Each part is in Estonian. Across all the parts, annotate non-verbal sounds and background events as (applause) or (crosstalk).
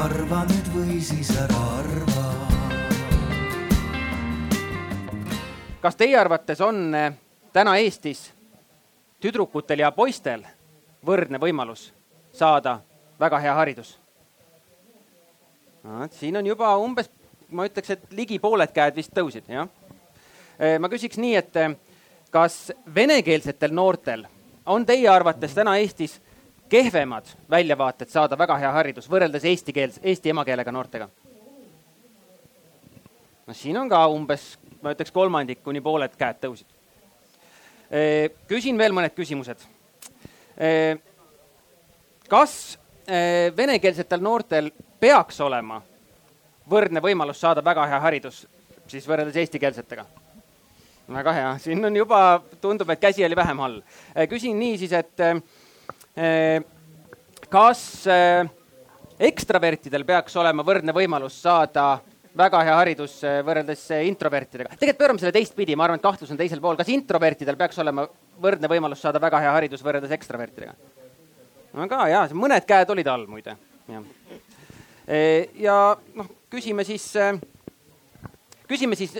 arva nüüd või siis ära arva. kas teie arvates on eh, täna Eestis tüdrukutel ja poistel võrdne võimalus saada väga hea haridus? no siin on juba umbes, ma ütleks, et ligi pooled käed vist tõusid, jah. Eh, ma küsiks nii, et eh, kas venekeelsetel noortel on teie arvates täna Eestis kehvemad väljavaated saada väga hea haridus võrreldes eesti keels, eesti emakeelega noortega? no siin on ka umbes, ma ütleks kolmandik kuni pooled käed tõusid. küsin veel mõned küsimused. kas venekeelsetel noortel peaks olema võrdne võimalus saada väga hea haridus siis võrreldes eestikeelsetega? väga hea, siin on juba, tundub, et käsi oli vähem all. küsin niisiis, et kas eh, ekstravertidel peaks olema võrdne võimalus saada väga hea haridus eh, võrreldes introvertidega. tegelikult pöörame selle teistpidi, ma arvan, et kahtlus on teisel pool. kas introvertidel peaks olema võrdne võimalus saada väga hea haridus võrreldes ekstravertidega? väga hea, mõned käed olid all muide, jah. ja noh, küsime siis, küsime siis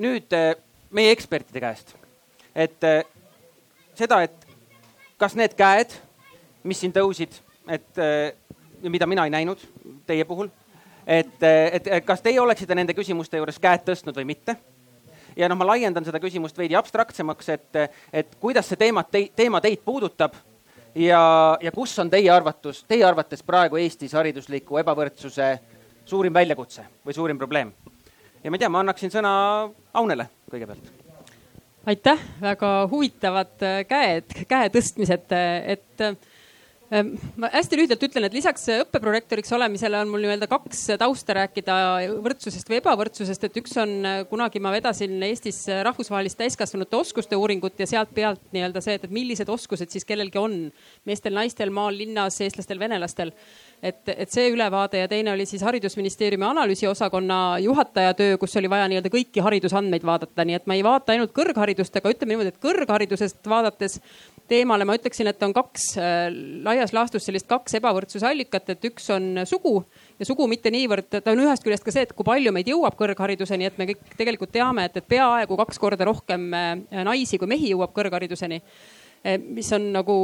nüüd meie ekspertide käest, et äh, seda, et kas need käed, mis siin tõusid, et äh, mida mina ei näinud teie puhul, et, äh, et kas teie oleksite nende küsimuste juures käed tõstnud või mitte ja noh, ma laiendan seda küsimust veidi abstraktsemaks, et, et kuidas see teema, teema teid puudutab ja, ja kus on teie arvatus, teie arvates praegu Eestis haridusliku ebavõrdsuse suurim väljakutse või suurim probleem? ja ma ei tea, ma annaksin sõna Aunele kõigepealt. Aitäh, väga huvitavad äh, käed, käe tõstmised, äh, et äh, ma hästi lühidalt ütlen, et lisaks õppeprorektoriks olemisele on mul nii-öelda kaks tausta rääkida võrdsusest või ebavõrdsusest, et üks on, kunagi ma vedasin Eestis rahvusvahelist täiskasvanute oskuste uuringut ja sealt pealt nii-öelda see, et millised oskused siis kellelgi on meestel, naistel, maal, linnas, eestlastel, venelastel et, et see ülevaade ja teine oli siis haridusministeeriumi analüüsiosakonna juhataja töö, kus oli vaja nii-öelda kõiki haridusandmeid vaadata, nii et ma ei vaata ainult kõrgharidust, aga ütleme niimoodi, et kõrgharidusest vaadates teemale ma ütleksin, et on kaks äh, laias laastus sellist kaks ebavõrdsuse allikat, et üks on sugu ja sugu mitte niivõrd, ta on ühest küljest ka see, et kui palju meid jõuab kõrghariduseni, et me kõik tegelikult teame, et, et peaaegu kaks korda rohkem äh, naisi kui mehi jõuab kõrghariduseni. Äh, mis on nagu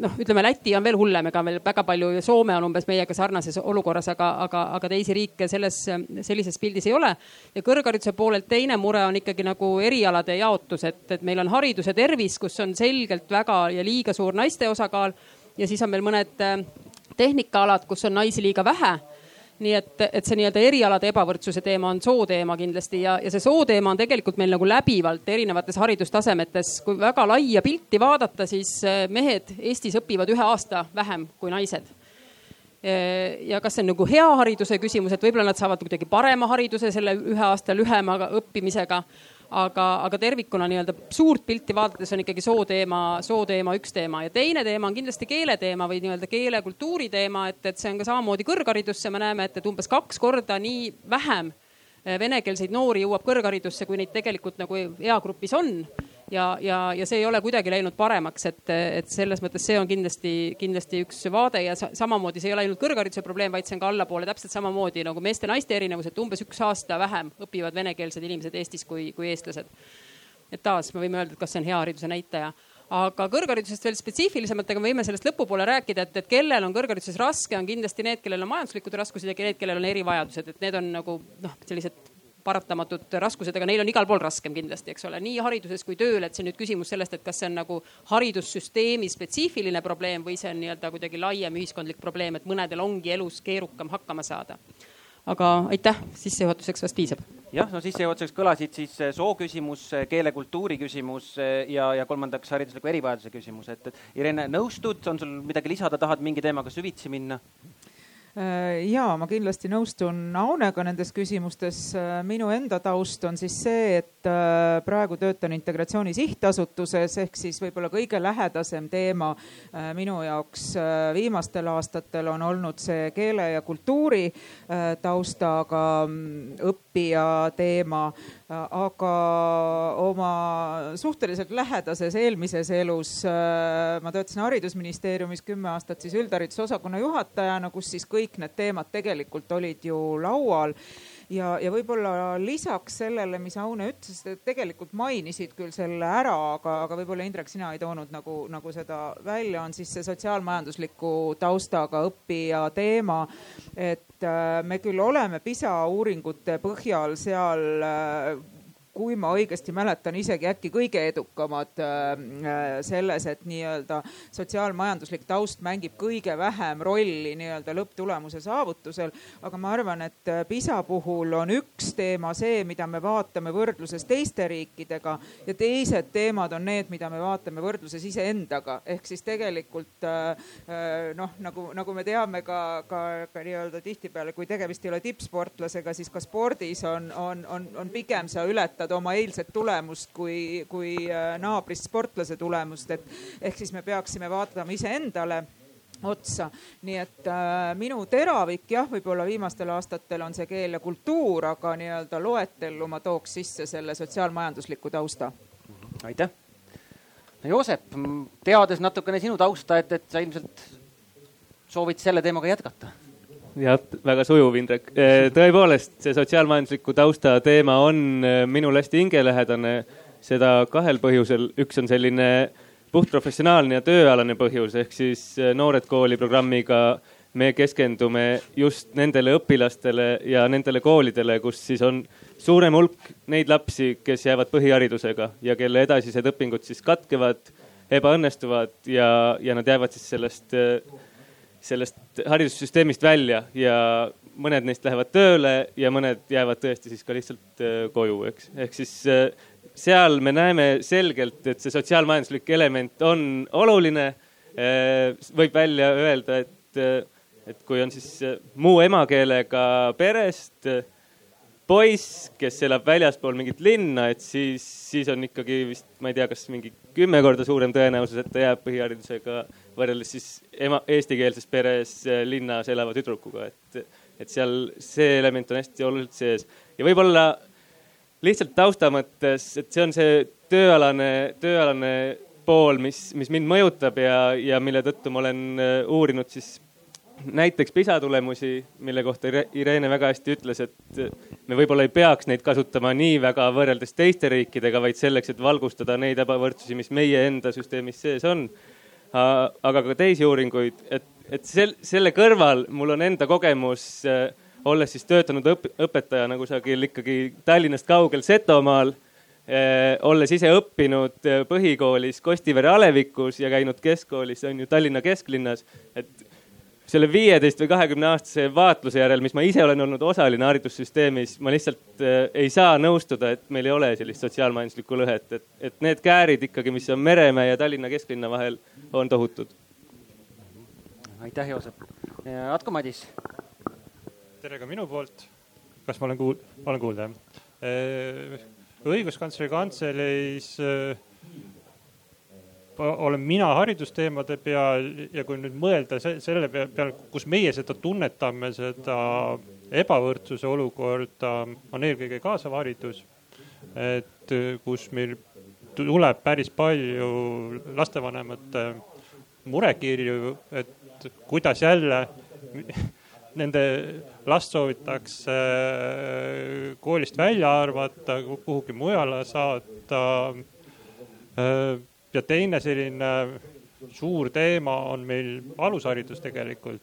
noh, ütleme Läti on veel hullem, ega veel väga palju, Soome on umbes meiega sarnases olukorras, aga, aga, aga teisi riike selles, sellises pildis ei ole. ja kõrghariduse poolelt teine mure on ikkagi nagu erialade jaotus, et, et meil on haridus ja tervis, kus on selgelt väga ja liiga suur naiste osakaal ja siis on veel mõned eh, tehnikaalad, kus on naisi liiga vähe nii et, et see nii-öelda erialade ebavõrdsuse teema on sooteema kindlasti ja, ja see sooteema on tegelikult meil nagu läbivalt erinevates haridustasemetes. kui väga laia pilti vaadata, siis eh, mehed Eestis õpivad ühe aasta vähem kui naised eh, ja kas see on nagu hea hariduse küsimus, et võib-olla nad saavad kuidagi parema hariduse selle ühe aasta lühema õppimisega aga, aga tervikuna nii-öelda suurt pilti vaadates on ikkagi sooteema, sooteema üks teema. Ja teine teema on kindlasti keeleteema või nii-öelda keelekultuuri teema, et, et see on ka samamoodi kõrgharidusse, me näeme, et, et umbes kaks korda nii vähem eh, venekeelseid noori jõuab kõrgharidusse, kui neid tegelikult nagu eagrupis on ja, ja, ja see ei ole kuidagi läinud paremaks, et, et selles mõttes see on kindlasti, kindlasti üks vaade ja sa, samamoodi see ei ole ainult kõrghariduse probleem, vaid see on ka allapoole täpselt samamoodi nagu meeste-naiste erinevus, et umbes üks aasta vähem õpivad venekeelsed inimesed Eestis kui, kui eestlased. et taas me võime öelda, et kas see on hea hariduse näitaja aga kõrgharidusest veel spetsiifilisemalt, aga me võime sellest lõpupoole rääkida, et, et kellel on kõrghariduses raske, on kindlasti need, kellel on majanduslikud raskused ja need, kellel on erivajadused, et need on nagu noh, sellised paratamatud raskused, aga neil on igal pool raskem kindlasti, eks ole, nii hariduses kui tööl, et see nüüd küsimus sellest, et kas see on nagu haridussüsteemi spetsiifiline probleem või see on nii-öelda kuidagi laiem ühiskondlik probleem, et mõnedel ongi elus keerukam hakkama saada. aga aitäh, sissejuhatuseks vast piisab. jah, no sissejuhatuseks kõlasid siis eh, soo küsimus, eh, keele-kultuuri küsimus eh, ja, ja kolmandaks haridusliku erivajaduse küsimus, et, et Irene, nõustud, on sul midagi lisada, tahad mingi teemaga süvitsi minna? Äh, ja ma kindlasti nõustun Aunega nendes küsimustes. Äh, minu enda taust on siis see, et äh, praegu töötan Integratsiooni Sihtasutuses ehk siis võib-olla kõige lähedasem teema minu jaoks viimastel aastatel on olnud see keele ja kultuuri taustaga mm, õppija teema aga oma suhteliselt lähedases eelmises elus ma töötasin haridusministeeriumis kümme aastat siis üldharidusosakonna juhatajana, kus siis kõik need teemad tegelikult olid ju laual ja, ja võib-olla lisaks sellele, mis Aune ütles, tegelikult mainisid küll selle ära, aga, aga võib-olla Indrek, sina ei toonud nagu, nagu seda välja, on siis see sotsiaalmajandusliku taustaga õppija teema. et äh, me küll oleme PISA uuringute põhjal seal äh, kui ma õigesti mäletan, isegi äkki kõige edukamad äh, selles, et nii-öelda sotsiaalmajanduslik taust mängib kõige vähem rolli nii-öelda lõpptulemuse saavutusel. aga ma arvan, et äh, PISA puhul on üks teema see, mida me vaatame võrdluses teiste riikidega ja teised teemad on need, mida me vaatame võrdluses iseendaga. ehk siis tegelikult äh, noh, nagu, nagu me teame ka, ka, ka nii-öelda tihtipeale, kui tegemist ei ole tippsportlasega, siis ka spordis on, on, on, on pigem sa ületad vaatad oma eilset tulemust kui, kui äh, naabrist sportlase tulemust, et ehk siis me peaksime vaatama iseendale otsa. nii et äh, minu teravik jah, võib-olla viimastel aastatel on see keel ja kultuur, aga nii-öelda loetellu ma tooks sisse selle sotsiaalmajandusliku tausta. aitäh. no Joosep, teades natukene sinu tausta, et, et sa ilmselt soovid selle teemaga jätkata jah, väga sujuv, Indrek. Eh, tõepoolest, see sotsiaalmajandusliku tausta teema on eh, minule hästi hingelähedane. seda kahel põhjusel, üks on selline puhtprofessionaalne ja tööalane põhjus, ehk siis eh, Noored Kooli programmiga me keskendume just nendele õpilastele ja nendele koolidele, kus siis on suurem hulk neid lapsi, kes jäävad põhiharidusega ja kelle edasised õpingud siis katkevad, ebaõnnestuvad ja, ja nad jäävad siis sellest sellest haridussüsteemist välja ja mõned neist lähevad tööle ja mõned jäävad tõesti siis ka lihtsalt äh, koju, eks. ehk siis äh, seal me näeme selgelt, et see sotsiaalmajanduslik element on oluline. Äh, võib välja öelda, et, et kui on siis muu emakeelega perest poiss, kes elab väljaspool mingit linna, et siis, siis on ikkagi vist, ma ei tea, kas mingi kümme korda suurem tõenäosus, et ta jääb põhiharidusega võrreldes siis ema, eestikeelses peres äh, linnas elava tüdrukuga, et, et seal see element on hästi oluliselt sees. ja võib-olla lihtsalt tausta mõttes, et see on see tööalane, tööalane pool, mis, mis mind mõjutab ja, ja mille tõttu ma olen äh, uurinud siis näiteks PISA tulemusi, mille kohta Irene väga hästi ütles, et me võib-olla ei peaks neid kasutama nii väga võrreldes teiste riikidega, vaid selleks, et valgustada neid ebavõrdsusi, mis meie enda süsteemis sees on. Aga ka teisi uuringuid, et, et sel, selle kõrval mul on enda kogemus, olles siis töötanud õp, õpetajana kusagil ikkagi Tallinnast kaugel Setomaal olles ise õppinud põhikoolis Kostivere alevikus ja käinud keskkoolis, on ju Tallinna kesklinnas, et selle viieteist või kahekümne aastase vaatluse järel, mis ma ise olen olnud osaline haridussüsteemis, ma lihtsalt äh, ei saa nõustuda, et meil ei ole sellist sotsiaalmajanduslikku lõhet, et, et need käärid ikkagi, mis on Meremäe ja Tallinna kesklinna vahel, on tohutud. aitäh, Joosep. Atko Madis. tere ka minu poolt. kas ma olen kuul-, olen kuulda jah? Äh, õiguskantsleri kantseleis äh, olen mina haridusteemade peal ja kui nüüd mõelda selle peale, kus meie seda tunnetame, seda ebavõrdsuse olukorda, on eelkõige kaasav haridus. et kus meil tuleb päris palju lastevanemate murekirju, et kuidas jälle nende last soovitakse koolist välja arvata, kuhugi mujale saata ja teine selline suur teema on meil alusharidus tegelikult,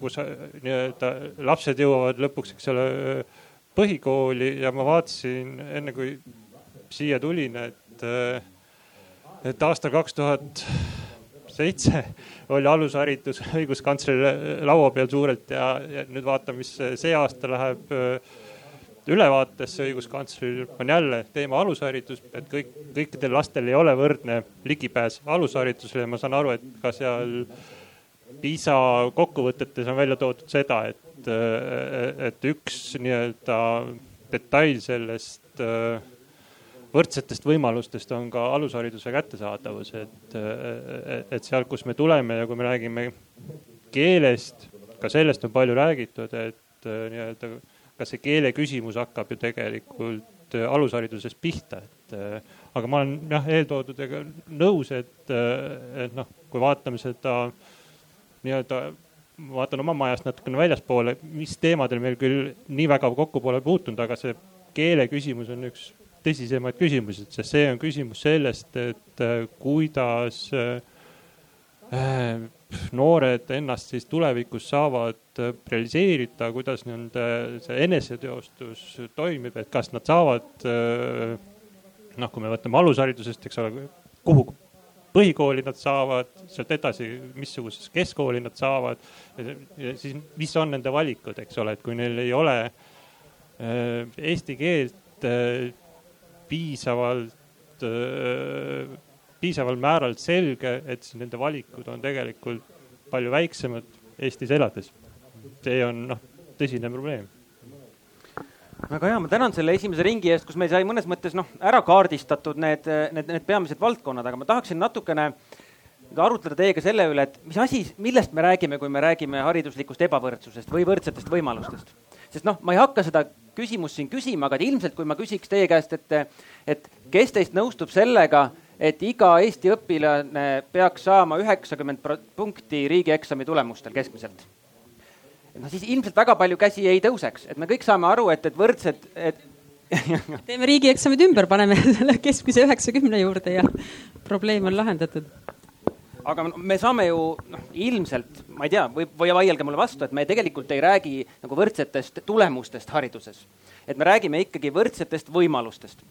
kus äh, nii-öelda lapsed jõuavad lõpuks, eks ole, põhikooli ja ma vaatasin enne kui siia tulin, et, äh, et aastal kaks tuhat seitse oli alusharidus (laughs) õiguskantsleri laua peal suurelt ja, ja nüüd vaatame, mis see aasta läheb äh, ülevaatesse õiguskantsleril on jälle teema alusharidus, et kõik, kõikidel lastel ei ole võrdne ligipääs alusharidusele. Ja ma saan aru, et ka seal PISA kokkuvõtetes on välja toodud seda, et, et üks nii-öelda detail sellest võrdsetest võimalustest on ka alushariduse kättesaadavus, et, et sealt, kus me tuleme ja kui me räägime keelest, ka sellest on palju räägitud, et nii-öelda ka see keele küsimus hakkab ju tegelikult just alusharidusest pihta, et aga ma olen jah eeltoodudega nõus, et, et noh, kui vaatame seda nii-öelda, vaatan oma majast natukene väljaspoole, mis teemadel meil küll nii väga kokku pole puutunud, aga see keele küsimus on üks tõsisemaid küsimusi, sest see on küsimus sellest, et kuidas noored ennast siis tulevikus saavad realiseerida, kuidas nende see eneseteostus toimib, et kas nad saavad noh, kui me võtame alusharidusest, eks ole, kuhu põhikooli nad saavad, sealt edasi, missugusesse keskkooli nad saavad. siis, mis on nende valikud, eks ole, et kui neil ei ole äh, eesti keelt äh, piisavalt äh,, piisaval määral selge, et siis nende valikud on tegelikult palju väiksemad Eestis elades. see on noh, tõsine probleem väga hea, ma tänan selle esimese ringi eest, kus meil sai mõnes mõttes noh, ära kaardistatud need, need, need peamised valdkonnad, aga ma tahaksin natukene arutleda teiega selle üle, et mis asi, millest me räägime, kui me räägime hariduslikust ebavõrdsusest või võrdsetest võimalustest. sest noh, ma ei hakka seda küsimust siin küsima, aga ilmselt kui ma küsiks teie käest, et, et kes teist nõustub sellega, et iga Eesti õpilane peaks saama üheksakümmend punkti riigieksami tulemustel keskmiselt noh, siis ilmselt väga palju käsi ei tõuseks, et me kõik saame aru, et, et võrdsed, et (laughs) teeme riigieksamid ümber, paneme selle keskmise üheksakümne juurde ja probleem on lahendatud. aga me saame ju noh, ilmselt, ma ei tea, või, või vaielge mulle vastu, et me tegelikult ei räägi nagu võrdsetest tulemustest hariduses. et me räägime ikkagi võrdsetest võimalustest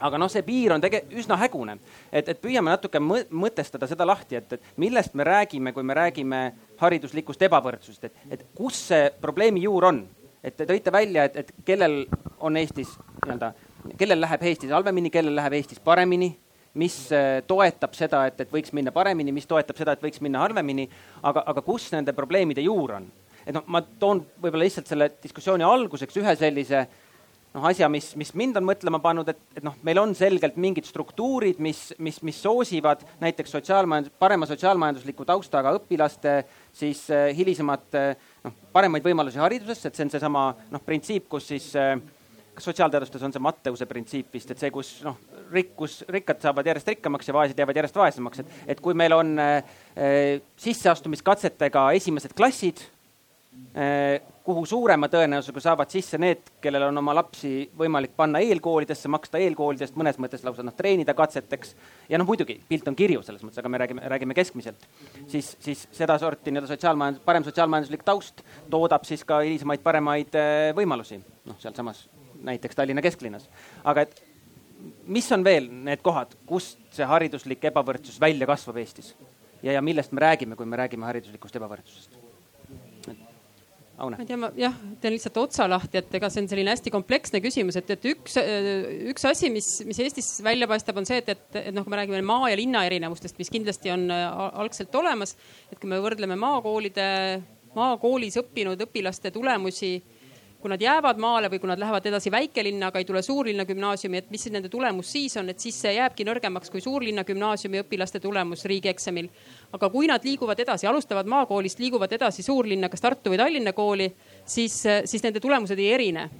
aga noh, see piir on tege-, üsna hägune, et, et püüame natuke mõtestada seda lahti, et, et millest me räägime, kui me räägime hariduslikust ebavõrdsusest, et, et kus see probleemi juur on. et te tõite välja, et, et kellel on Eestis nii-öelda, kellel läheb Eestis halvemini, kellel läheb Eestis paremini mis äh, toetab seda, et, et võiks minna paremini, mis toetab seda, et võiks minna halvemini, aga, aga kus nende probleemide juur on? et noh, ma toon võib-olla lihtsalt selle diskussiooni alguseks ühe sellise äh, noh, asja, mis, mis mind on mõtlema pannud, et, et noh, meil on selgelt mingid struktuurid, mis, mis, mis soosivad näiteks sotsiaalmajandus, parema sotsiaalmajandusliku taustaga õpilaste siis äh, hilisemat äh, noh, paremaid võimalusi hariduses, et see on seesama noh, printsiip, kus siis äh, kas sotsiaalteadustes on see Matteuse printsiip vist, et see, kus noh, rikkus, rikkad saavad järjest rikkamaks ja vaesed jäävad järjest vaesemaks, et, et kui meil on äh, sisseastumiskatsetega esimesed klassid kuhu suurema tõenäosusega saavad sisse need, kellel on oma lapsi võimalik panna eelkoolidesse, maksta eelkoolidest, mõnes mõttes lausa noh, treenida katseteks. ja noh, muidugi pilt on kirju selles mõttes, aga me räägime, räägime keskmiselt. siis, siis sedasorti nii-öelda sotsiaalmajandus, parem sotsiaalmajanduslik taust toodab siis ka hilisemaid paremaid äh, võimalusi. noh, sealsamas näiteks Tallinna kesklinnas. aga et mis on veel need kohad, kust see hariduslik ebavõrdsus välja kasvab Eestis? ja, ja millest me räägime, kui me räägime hariduslikust ebavõrdsusest? Aune? ma ei tea, ma jah, teen lihtsalt otsa lahti, et ega see on selline hästi kompleksne küsimus, et, et üks, üks asi, mis, mis Eestis välja paistab, on see, et, et, et noh, kui me räägime maa ja linna erinevustest, mis kindlasti on äh, algselt olemas, et kui me võrdleme maakoolide, maakoolis õppinud õpilaste tulemusi kui nad jäävad maale või kui nad lähevad edasi väikelinna, aga ei tule suurlinna gümnaasiumi, et mis nende tulemus siis on, et siis see jääbki nõrgemaks kui suurlinna gümnaasiumi õpilaste tulemus riigieksamil. aga kui nad liiguvad edasi, alustavad maakoolist, liiguvad edasi suurlinna, kas Tartu või Tallinna kooli, siis, siis nende tulemused ei erine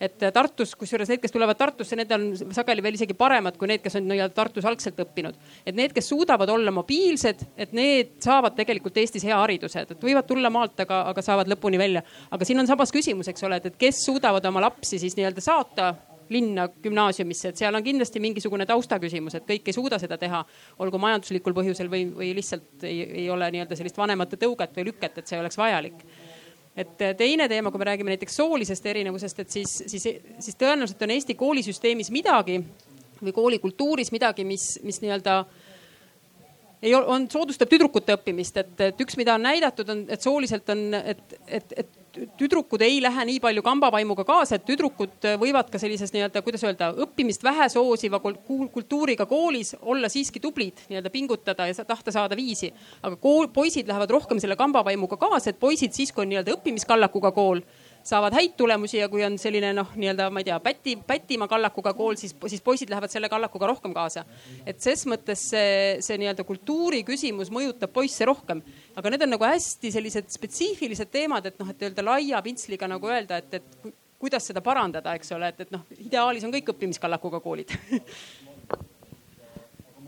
et Tartus, kusjuures need, kes tulevad Tartusse, need on sageli veel isegi paremad kui need, kes on nii-öelda Tartus algselt õppinud. et need, kes suudavad olla mobiilsed, et need saavad tegelikult Eestis hea hariduse, et võivad tulla maalt, aga, aga saavad lõpuni välja. aga siin on sabas küsimus, eks ole, et, et kes suudavad oma lapsi siis nii-öelda saata linna gümnaasiumisse, et seal on kindlasti mingisugune taustaküsimus, et kõik ei suuda seda teha, olgu majanduslikul põhjusel või, või lihtsalt ei, ei ole nii-öelda sellist vanemate tõuget või lükket, et see oleks vajalik et äh, teine teema, kui me räägime näiteks soolisest erinevusest, et siis, siis, siis tõenäoliselt on Eesti koolisüsteemis midagi või koolikultuuris midagi, mis, mis nii-öelda ei on, soodustab tüdrukute õppimist, et, et üks, mida on näidatud, on, et sooliselt on, et, et, et tüdrukud ei lähe nii palju kambavaimuga kaasa, et tüdrukud võivad ka sellises nii-öelda, kuidas öelda, õppimist vähe soosiva kultuuriga koolis olla siiski tublid, nii-öelda pingutada ja tahta saada viisi. aga kool, poisid lähevad rohkem selle kambavaimuga kaasa, et poisid siis, kui on nii-öelda õppimiskallakuga kool saavad häid tulemusi ja kui on selline noh, nii-öelda ma ei tea, päti, pätima kallakuga kool, siis, siis poisid lähevad selle kallakuga rohkem kaasa. et ses mõttes see, see nii-öelda kultuuri küsimus mõjutab poisse rohkem. aga need on nagu hästi sellised spetsiifilised teemad, et noh, et öelda laia pintsliga nagu öelda, et, et kuidas seda parandada, eks ole, et, et noh, ideaalis on kõik õppimiskallakuga koolid (laughs)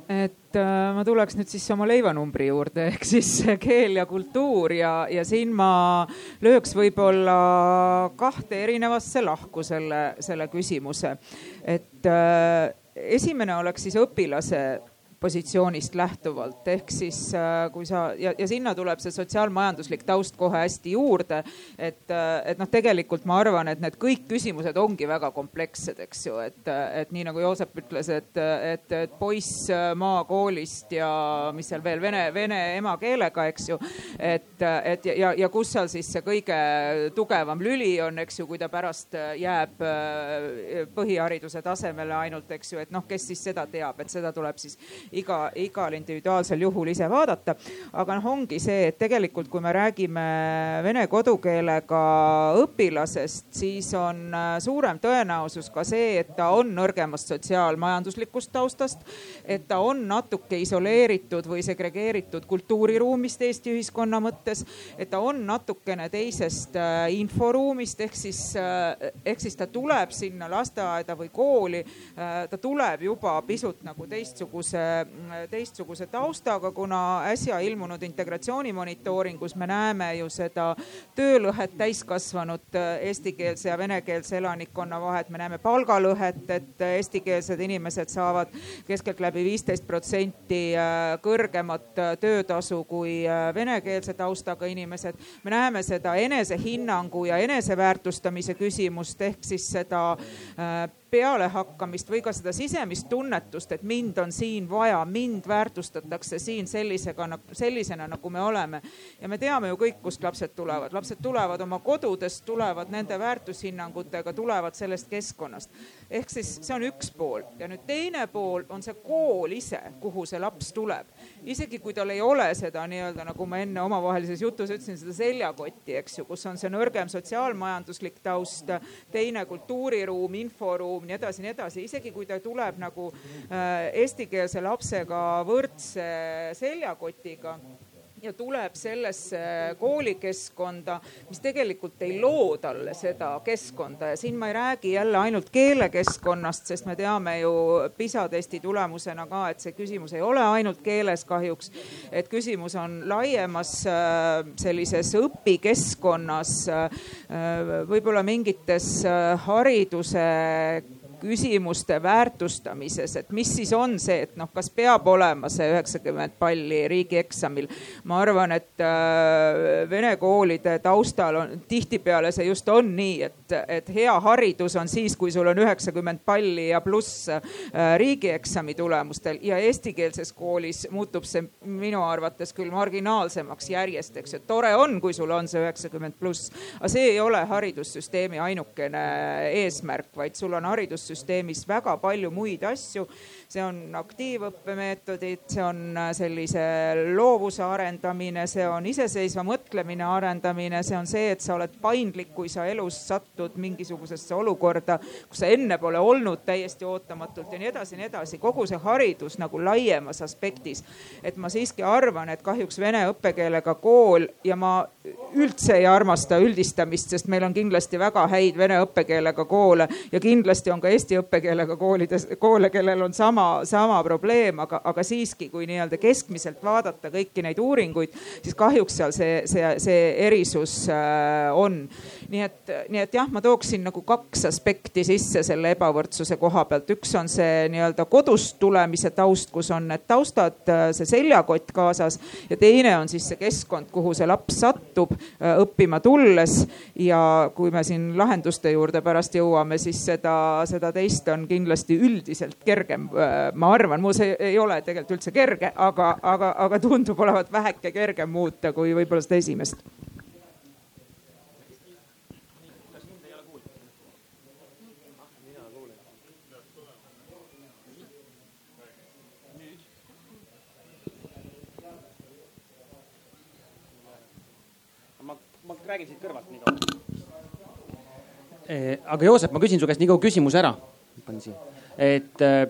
et äh, ma tuleks nüüd siis oma leivanumbri juurde (laughs) ehk siis keel ja kultuur ja, ja siin ma lööks võib-olla kahte erinevasse lahku selle, selle küsimuse. et äh, esimene oleks siis õpilase positsioonist lähtuvalt, ehk siis äh, kui sa ja, ja sinna tuleb see sotsiaalmajanduslik taust kohe hästi juurde. et, äh, et noh, tegelikult ma arvan, et need kõik küsimused ongi väga komplekssed, eks ju, et, et nii nagu Joosep ütles, et, et, et poiss maakoolist ja mis seal veel vene, vene emakeelega, eks ju. et, et ja, ja kus seal siis see kõige tugevam lüli on, eks ju, kui ta pärast jääb äh, põhihariduse tasemele ainult, eks ju, et noh, kes siis seda teab, et seda tuleb siis iga, igal individuaalsel juhul ise vaadata. aga noh, ongi see, et tegelikult, kui me räägime vene kodukeelega õpilasest, siis on äh, suurem tõenäosus ka see, et ta on nõrgemast sotsiaalmajanduslikust taustast. et ta on natuke isoleeritud või segregeeritud kultuuriruumist Eesti ühiskonna mõttes. et ta on natukene teisest äh, inforuumist ehk siis, äh, ehk siis ta tuleb sinna lasteaeda või kooli. ta tuleb juba pisut nagu teistsuguse teistsuguse taustaga, kuna äsja ilmunud integratsiooni monitooringus me näeme ju seda töölõhet täiskasvanud eestikeelse ja venekeelse elanikkonna vahet. me näeme palgalõhet, et eestikeelsed inimesed saavad keskeltläbi viisteist protsenti äh, kõrgemat äh, töötasu kui äh, venekeelse taustaga inimesed. me näeme seda enesehinnangu ja eneseväärtustamise küsimust ehk siis seda pealehakkamist või ka seda sisemist tunnetust, et mind on siin vaja, mind väärtustatakse siin sellisega, sellisena nagu me oleme. ja me teame ju kõik, kust lapsed tulevad, lapsed tulevad oma kodudest, tulevad nende väärtushinnangutega, tulevad sellest keskkonnast. ehk siis see on üks pool ja nüüd teine pool on see kool ise, kuhu see laps tuleb. isegi kui tal ei ole seda nii-öelda nagu ma enne omavahelises jutus ütlesin, seda seljakotti, eks ju, kus on see nõrgem sotsiaalmajanduslik taust, teine kultuuriruum, inforuum ruum, nii edasi, nii edasi, isegi kui ta tuleb nagu äh, eestikeelse lapsega võrdse seljakotiga ja tuleb sellesse koolikeskkonda, mis tegelikult ei loo talle seda keskkonda ja siin ma ei räägi jälle ainult keelekeskkonnast, sest me teame ju PISA testi tulemusena ka, et see küsimus ei ole ainult keeles kahjuks. et küsimus on laiemas äh, sellises õpikeskkonnas, äh, võib-olla mingites hariduse küsimuste väärtustamises, et mis siis on see, et noh, kas peab olema see üheksakümmend palli riigieksamil. ma arvan, et äh, vene koolide taustal on tihtipeale see just on nii, et, et hea haridus on siis, kui sul on üheksakümmend palli ja pluss äh, riigieksami tulemustel ja eestikeelses koolis muutub see minu arvates küll marginaalsemaks järjest, eks ju. tore on, kui sul on see üheksakümmend pluss, aga see ei ole haridussüsteemi ainukene eesmärk, vaid sul on haridus haridussüsteemis väga palju muid asju. See on aktiivõppemeetodid, see on äh, sellise loovuse arendamine, see on iseseisva mõtlemine arendamine, see on see, et sa oled paindlik, kui sa elus satud mingisugusesse olukorda, kus sa enne pole olnud täiesti ootamatult ja nii edasi ja nii edasi. kogu see haridus nagu laiemas aspektis. et ma siiski arvan, et kahjuks vene õppekeelega kool ja ma üldse ei armasta üldistamist, sest meil on kindlasti väga häid vene õppekeelega koole ja kindlasti on ka eesti õppekeelega koolides, koole, kellel on sama, sama probleem, aga, aga siiski, kui nii-öelda keskmiselt vaadata kõiki neid uuringuid, siis kahjuks seal see, see, see erisus äh, on. Nii et, nii et jah, ma tooksin nagu kaks aspekti sisse selle ebavõrdsuse koha pealt. üks on see nii-öelda kodust tulemise taust, kus on need taustad, see seljakott kaasas ja teine on siis see keskkond, kuhu see laps satub õppima tulles. ja kui me siin lahenduste juurde pärast jõuame, siis seda, seda teist on kindlasti üldiselt kergem. Ma arvan, mu see ei ole tegelikult üldse kerge, aga, aga, aga tundub olevat väheke kergem muuta kui võib-olla seda esimest räägin siit kõrvalt nii kaua. Eh, aga Joosep, ma küsin su käest nii kaua küsimuse ära. panin siia, et äh,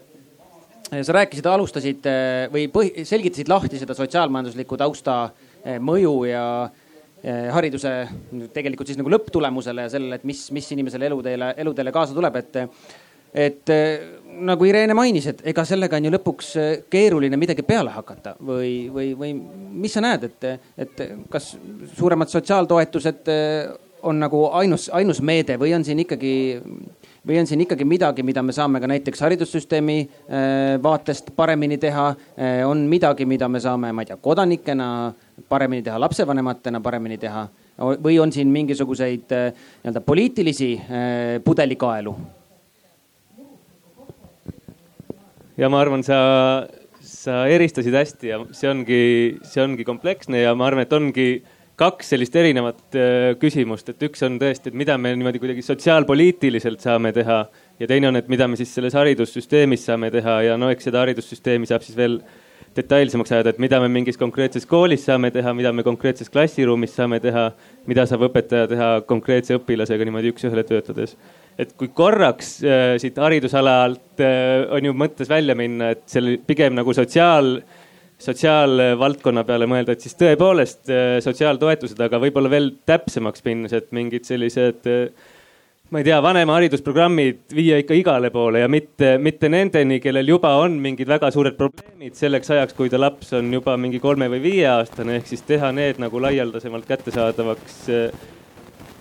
sa rääkisid, alustasid äh, või põhi, selgitasid lahti seda sotsiaalmajandusliku tausta mõju ja, hariduse tegelikult siis nagu lõpptulemusele ja sellele, et mis, mis inimesele eluteele, eluteele kaasa tuleb, et et nagu Irene mainis, et ega sellega on ju lõpuks keeruline midagi peale hakata või, või, või mis sa näed, et, et kas suuremad sotsiaaltoetused on nagu ainus, ainus meede või on siin ikkagi või on siin ikkagi midagi, mida me saame ka näiteks haridussüsteemi äh, vaatest paremini teha? On midagi, mida me saame, ma ei tea, kodanikena paremini teha, lapsevanematena paremini teha või on siin mingisuguseid nii-öelda poliitilisi pudelikaelu? Ja ma arvan, sa, sa eristasid hästi ja see ongi, see ongi kompleksne ja ma arvan, et ongi kaks sellist erinevat äh, küsimust, et üks on tõesti, et mida me niimoodi kuidagi sotsiaalpoliitiliselt saame teha ja teine on, et mida me siis selles haridussüsteemis saame teha ja no eks seda haridussüsteemi saab siis veel detailsemaks ajada, et mida me mingis konkreetses koolis saame teha, mida me konkreetses klassiruumis saame teha, mida saab õpetaja teha konkreetse õpilasega niimoodi üks-ühele töötades. Et kui korraks äh, siit haridusalalt äh, on ju mõttes välja minna, et selle pigem nagu sotsiaal sotsiaalvaldkonna peale mõelda, et siis tõepoolest äh, sotsiaaltoetused, aga võib-olla veel täpsemaks minnes, et mingid sellised äh, ma ei tea, vanemaharidusprogrammid viia ikka igale poole ja mitte, mitte nendeni, kellel juba on mingid väga suured probleemid selleks ajaks, kui ta laps on juba mingi kolme või viieaastane, ehk siis teha need nagu laialdasemalt kättesaadavaks äh,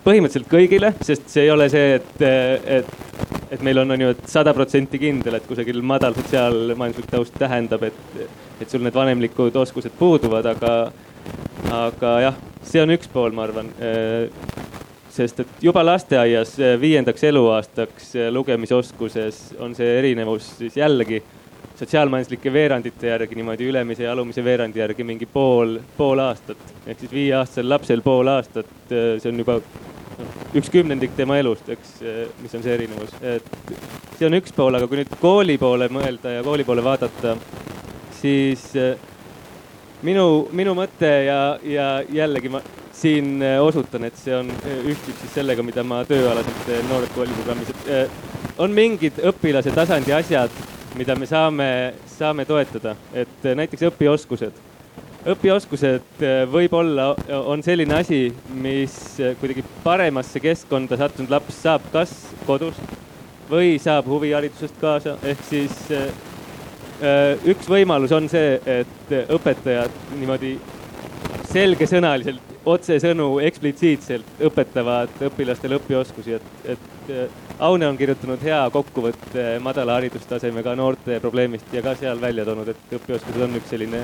põhimõtteliselt kõigile, sest see ei ole see, et, et, et meil on, on ju, et sada protsenti kindel, et kusagil madal sotsiaalmajanduslik taust tähendab, et et sul need vanemlikud oskused puuduvad, aga, aga jah, see on üks pool, ma arvan. sest et juba lasteaias viiendaks eluaastaks lugemisoskuses on see erinevus siis jällegi sotsiaalmajanduslike veerandite järgi niimoodi ülemise ja alumise veerandi järgi mingi pool, pool aastat. ehk siis viieaastasel lapsel pool aastat, see on juba üks kümnendik tema elust, eks, mis on see erinevus, et see on üks pool, aga kui nüüd kooli poole mõelda ja kooli poole vaadata, siis äh, minu, minu mõte ja, ja jällegi ma siin äh, osutan, et see on, ühtib siis sellega, mida ma tööalaselt Noored Kooli programmis, et on mingid õpilase tasandi asjad, mida me saame, saame toetada, et näiteks õpioskused. Õpioskused võib-olla on selline asi, mis kuidagi paremasse keskkonda sattunud laps saab kas kodus või saab huviharidusest kaasa, ehk siis Äh, üks võimalus on see, et õpetajad niimoodi selgesõnaliselt, otsesõnu, eksplitsiitselt õpetavad õpilastele õpioskusi, et, et Aune on kirjutanud hea kokkuvõtte madala haridustasemega noorte probleemist ja ka seal välja toonud, et õpioskused on üks selline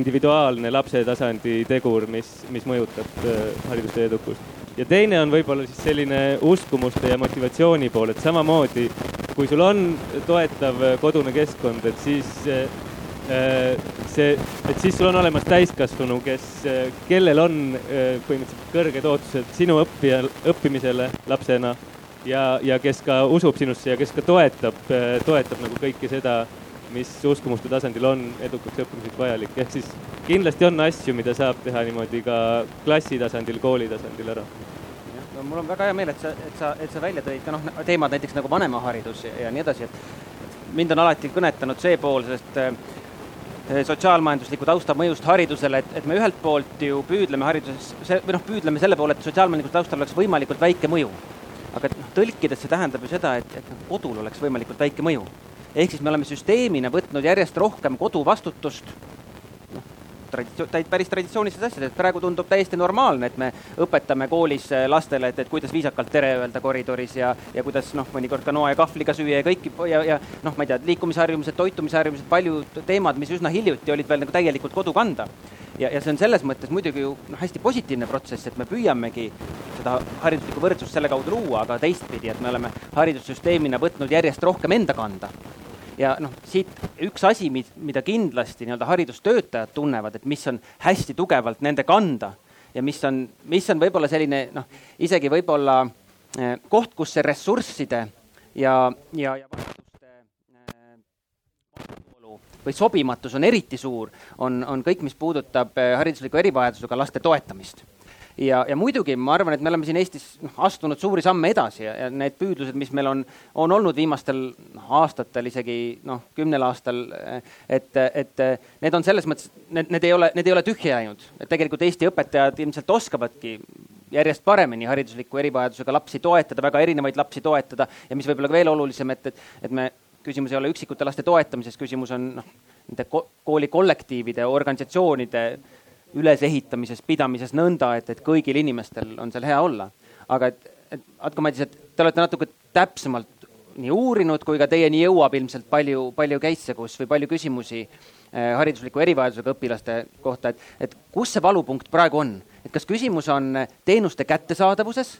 individuaalne lapse tasandi tegur, mis, mis mõjutab äh, haridustee edukust. ja teine on võib-olla siis selline uskumuste ja motivatsiooni pool, et samamoodi kui sul on toetav kodune keskkond, et siis äh, see, et siis sul on olemas täiskasvanu, kes, kellel on äh, põhimõtteliselt kõrged ootused sinu õppija, õppimisele lapsena ja, ja kes ka usub sinusse ja kes ka toetab, äh, toetab nagu kõike seda, mis uskumuste tasandil on edukaks õppimiseks vajalik. ehk siis kindlasti on asju, mida saab teha niimoodi ka klassi tasandil, kooli tasandil ära no mul on väga hea meel, et sa, et sa, et sa välja tõid ka noh, teemad näiteks nagu vanemaharidus ja, ja nii edasi, et mind on alati kõnetanud see pool sellest äh, sotsiaalmajandusliku tausta mõjust haridusele, et, et me ühelt poolt ju püüdleme hariduses, või noh, püüdleme selle poole, et sotsiaalmajanduslikul taustal oleks võimalikult väike mõju. aga et noh, tõlkides see tähendab ju seda, et, et noh, kodul oleks võimalikult väike mõju. ehk siis me oleme süsteemina võtnud järjest rohkem kodu vastutust traditsioon, päris traditsioonilised asjad, et praegu tundub täiesti normaalne, et me õpetame koolis äh, lastele, et, et kuidas viisakalt tere öelda koridoris ja, ja kuidas noh, mõnikord ka noa ja kahvliga süüa ja kõiki ja, ja noh, ma ei tea, liikumisharjumused, toitumisharjumused, paljud teemad, mis üsna hiljuti olid veel nagu täielikult kodu kanda. ja, ja see on selles mõttes muidugi ju noh, hästi positiivne protsess, et me püüamegi seda hariduslikku võrdsust selle kaudu luua, aga teistpidi, et me oleme haridussüsteemina võtnud järjest rohkem enda kanda ja noh, siit üks asi, mida kindlasti nii-öelda haridustöötajad tunnevad, et mis on hästi tugevalt nende kanda ja mis on, mis on võib-olla selline noh, isegi võib-olla eh, koht, kus see ressursside ja, ja, ja eh, või sobimatus on eriti suur, on, on kõik, mis puudutab eh, haridusliku erivajadusega laste toetamist ja, ja muidugi ma arvan, et me oleme siin Eestis noh, astunud suuri samme edasi ja, ja need püüdlused, mis meil on, on olnud viimastel noh, aastatel, isegi noh, kümnel aastal, et, et need on selles mõttes, need, need ei ole, need ei ole tühja jäänud. et tegelikult Eesti õpetajad ilmselt oskavadki järjest paremini haridusliku erivajadusega lapsi toetada, väga erinevaid lapsi toetada ja mis võib-olla veel olulisem, et, et, et me, küsimus ei ole üksikute laste toetamises, küsimus on noh, nende kooli kollektiivide, organisatsioonide ülesehitamises, pidamises nõnda, et, et kõigil inimestel on seal hea olla. aga et, et Atko Madis, et te olete natuke täpsemalt nii uurinud kui ka teieni jõuab ilmselt palju, palju case'e, kus või palju küsimusi eh, haridusliku erivajadusega õpilaste kohta, et, et kus see valupunkt praegu on, et kas küsimus on teenuste kättesaadavuses,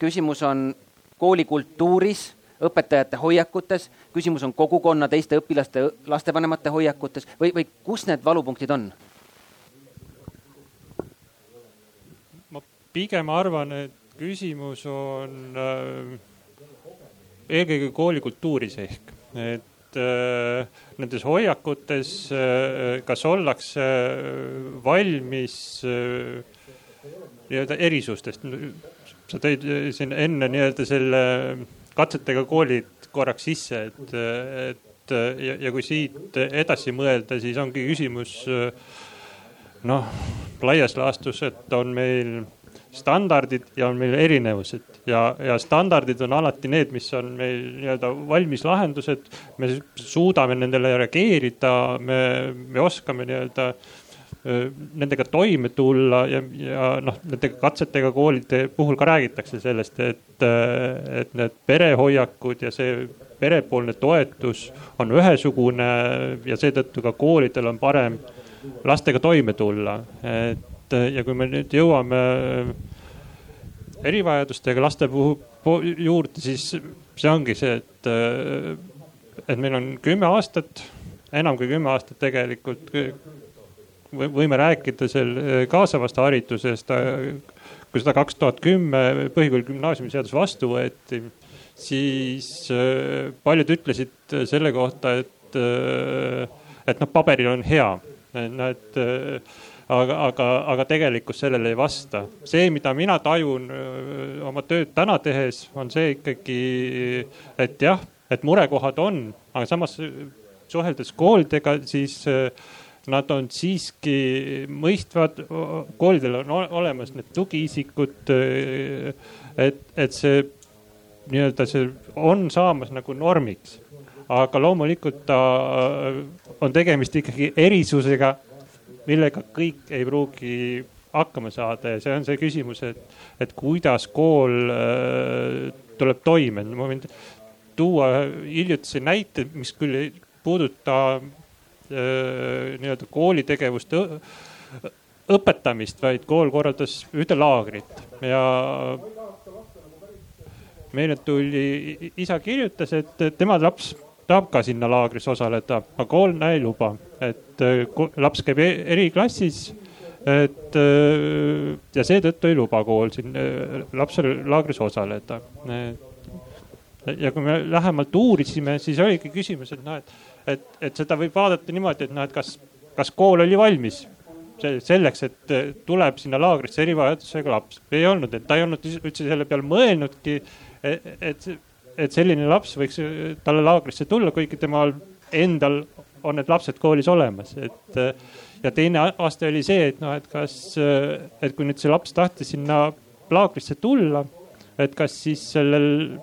küsimus on koolikultuuris, õpetajate hoiakutes, küsimus on kogukonna, teiste õpilaste, lastevanemate hoiakutes või, või kus need valupunktid on? Pigem arvan, et küsimus on äh, eelkõige koolikultuuris ehk, et äh, nendes hoiakutes äh,, kas ollakse valmis nii-öelda erisustest. sa tõid siin enne nii-öelda selle katsetega koolid korraks sisse, et, et ja, ja kui siit edasi mõelda, siis ongi küsimus noh, laias laastus, et on meil standardid ja on meil erinevused ja, ja standardid on alati need, mis on meil nii-öelda valmis lahendused. me suudame nendele reageerida, me, me oskame nii-öelda nendega toime tulla ja, ja noh, nende katsetega koolide puhul ka räägitakse sellest, et, et need perehoiakud ja see perepoolne toetus on ühesugune ja seetõttu ka koolidel on parem lastega toime tulla. et et ja kui me nüüd jõuame erivajadustega laste puhul juurde, siis see ongi see, et, et meil on kümme aastat, enam kui kümme aastat tegelikult võime rääkida seal kaasavast haridusest. kui seda kaks tuhat kümme põhikooli gümnaasiumiseadus vastu võeti, siis paljud ütlesid selle kohta, et, et noh, paberil on hea, et, et aga, aga, aga tegelikkus sellele ei vasta. see, mida mina tajun oma tööd täna tehes, on see ikkagi, et jah, et murekohad on, aga samas suheldes koolidega, siis nad on siiski mõistvad, koolidel on olemas need tugiisikud. et, et see nii-öelda see on saamas nagu normiks aga loomulikult ta on tegemist ikkagi erisusega millega kõik ei pruugi hakkama saada ja see on see küsimus, et, et kuidas kool äh, tuleb toime. ma võin tuua hiljutise näite, mis küll ei puuduta äh, nii-öelda koolitegevust õpetamist, vaid kool korraldas ühte laagrit ja meile tuli, isa kirjutas, et tema laps tahab ka sinna laagris osaleda, aga kool ei luba, et äh, laps käib e-, eriklassis. et äh, ja seetõttu ei luba kool siin äh, lapsel laagris osaleda. ja kui me lähemalt uurisime, siis oligi küsimus, et noh, et, et, et seda võib vaadata niimoodi, et noh, et kas, kas kool oli valmis selleks, et tuleb sinna laagrisse erivajadusega laps. ei olnud, et ta ei olnud üldse selle peale mõelnudki, et, et et selline laps võiks talle laagrisse tulla, kuigi temal endal on need lapsed koolis olemas, et. ja teine aste oli see, et noh, et kas, et kui nüüd see laps tahtis sinna laagrisse tulla, et kas siis sellel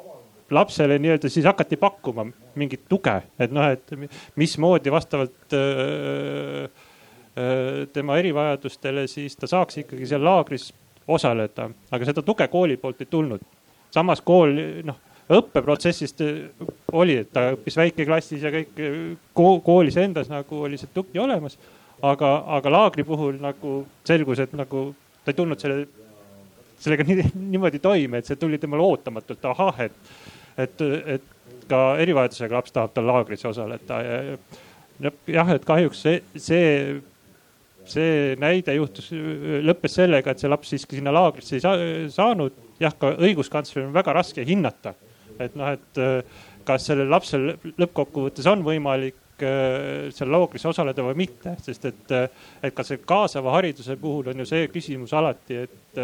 lapsele nii-öelda siis hakati pakkuma mingit tuge, et noh, et mismoodi vastavalt öö, öö, tema erivajadustele siis ta saaks ikkagi seal laagris osaleda, aga seda tuge kooli poolt ei tulnud. samas kool noh õppeprotsessist äh, oli, et ta õppis väikeklassis ja kõik äh, koolis endas nagu oli see tugi olemas. aga, aga laagri puhul nagu selgus, et nagu ta ei tulnud selle, sellega nii, niimoodi toime, et see tuli temale ootamatult, ahah, et, et, et ka erivajadusega laps tahab tal laagris osaleda ja, ja jah, et kahjuks see, see see näide juhtus, lõppes sellega, et see laps siiski sinna laagrisse ei saa, saanud. jah, ka õiguskantsleril on väga raske hinnata et noh, et äh, kas sellel lapsel lõppkokkuvõttes on võimalik äh, seal laagris osaleda või mitte, sest et, et ka see kaasava hariduse puhul on ju see küsimus alati, et,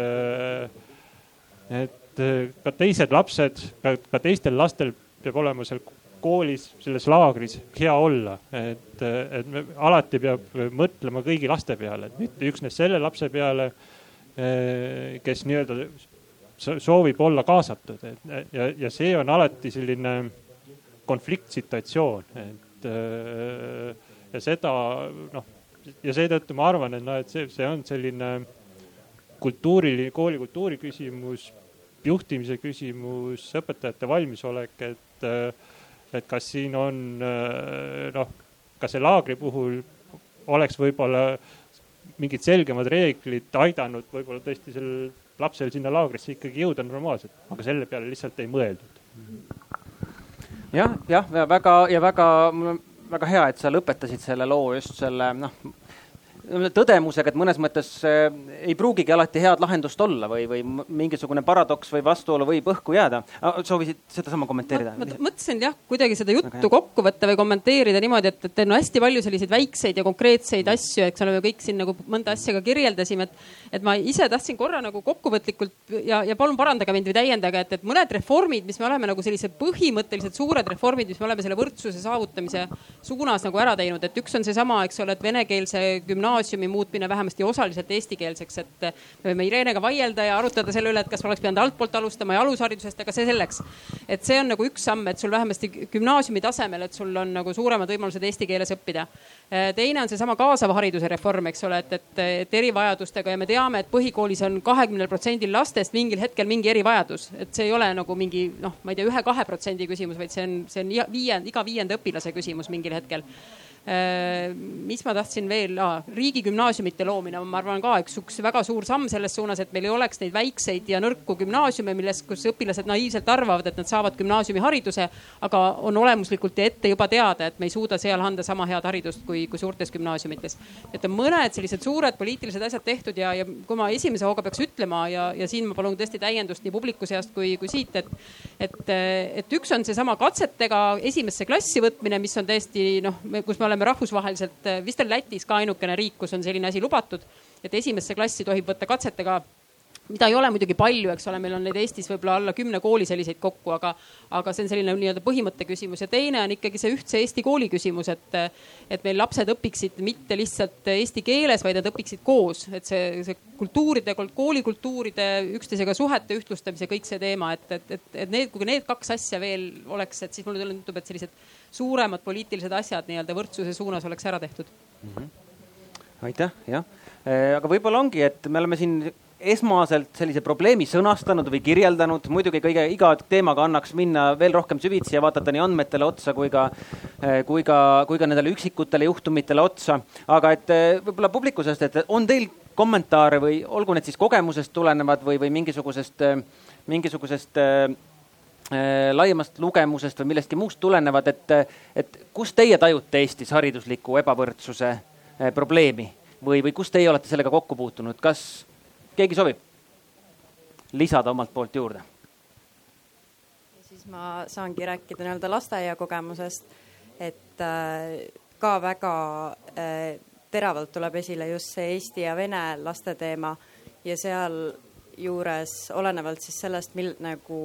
et ka teised lapsed, ka teistel lastel peab olema seal koolis, selles laagris hea olla, et, et me alati peab mõtlema kõigi laste peale, et mitte üksnes selle lapse peale, kes nii-öelda soovib olla kaasatud, et ja, ja see on alati selline konfliktsituatsioon, et ja seda noh, ja seetõttu ma arvan, et noh, et see, see on selline kultuuri, koolikultuuri küsimus, juhtimise küsimus, õpetajate valmisolek, et, et kas siin on noh, ka see laagri puhul oleks võib-olla mingid selgemad reeglid aidanud võib-olla tõesti sellel lapsel sinna laagrisse ikkagi jõuda normaalselt, aga selle peale lihtsalt ei mõeldud. jah, jah, väga ja väga, väga hea, et sa lõpetasid selle loo just selle noh tõdemusega, et mõnes mõttes äh, ei pruugigi alati head lahendust olla või, või mingisugune paradoks või vastuolu võib õhku jääda. soovisid sedasama kommenteerida? ma mõtlesin jah, kuidagi seda juttu okay. kokku võtta või kommenteerida niimoodi, et, et no hästi palju selliseid väikseid ja konkreetseid asju, eks ole, me kõik siin nagu mõnda asja ka kirjeldasime, et, et ma ise tahtsin korra nagu kokkuvõtlikult ja, ja palun parandage mind või täiendage, et, et mõned reformid, mis me oleme nagu sellised põhimõttelised suured reformid, mis me oleme selle võrdsuse saavutamise suunas nagu ära teinud, et üks on seesama, eks ole, et venekeelse gümnaasiumi gümnaasiumi muutmine vähemasti osaliselt eestikeelseks, et me võime Irenega vaielda ja arutada selle üle, et kas oleks pidanud altpoolt alustama ja alusharidusest, aga see selleks. et see on nagu üks samm, et sul vähemasti gümnaasiumi tasemel, et sul on nagu suuremad võimalused eesti keeles õppida. teine on seesama kaasava hariduse reform, eks ole, et, et, et erivajadustega ja me teame, et põhikoolis on kahekümnel protsendil lastest mingil hetkel mingi erivajadus, et see ei ole nagu mingi noh, ma ei tea, ühe-kahe protsendi küsimus, vaid see on, see on viie, iga viienda õpilase küsimus mingil hetkel Äh, mis ma tahtsin veel ah,, riigigümnaasiumite loomine, ma arvan ka üks, üks väga suur samm selles suunas, et meil ei oleks neid väikseid ja nõrku gümnaasiume, milles, kus õpilased naiivselt arvavad, et nad saavad gümnaasiumihariduse, aga on olemuslikult ja ette juba teada, et me ei suuda seal anda sama head haridust kui, kui suurtes gümnaasiumites. et on mõned sellised suured poliitilised asjad tehtud ja, ja kui ma esimese hooga peaks ütlema ja, ja siin ma palun tõesti täiendust nii publiku seast kui, kui siit, et, et, et üks on seesama katsetega esimesse klassi võtmine, mis on tõesti noh, kus me oleme oleme rahvusvaheliselt, eh, vist on Lätis ka ainukene riik, kus on selline asi lubatud, et esimesse klassi tohib võtta katsetega mida ei ole muidugi palju, eks ole, meil on neid Eestis võib-olla alla kümne kooli selliseid kokku, aga, aga see on selline nii-öelda põhimõtte küsimus ja teine on ikkagi see ühtse Eesti kooli küsimus, et, et meil lapsed õpiksid mitte lihtsalt eesti keeles, vaid nad õpiksid koos, et see, see kultuuride, koolikultuuride üksteisega suhete ühtlustamise, kõik see teema, et, et, et, et need, kui need kaks asja veel oleks, et siis mulle tundub, et sellised suuremad poliitilised asjad nii-öelda võrdsuse suunas oleks ära tehtud mm. -hmm. aitäh, jah. Äh, aga võib-olla ongi, et me oleme siin esmaselt sellise probleemi sõnastanud või kirjeldanud, muidugi kõige, iga teemaga annaks minna veel rohkem süvitsi ja vaadata nii andmetele otsa kui ka, äh, kui ka, kui ka nendele üksikutele juhtumitele otsa. aga et äh, võib-olla publiku seast, et on teil kommentaare või olgu need siis kogemusest tulenevad või, või mingisugusest, mingisugusest Äh, laiemast lugemusest või millestki muust tulenevad, et, et kus teie tajute Eestis haridusliku ebavõrdsuse probleemi või, või kus teie olete sellega kokku puutunud, kas keegi sobib lisada omalt poolt juurde? siis ma saangi rääkida nii-öelda lasteaia kogemusest, et äh, ka väga teravalt tuleb esile just see eesti ja vene laste teema ja sealjuures olenevalt siis sellest, mil nagu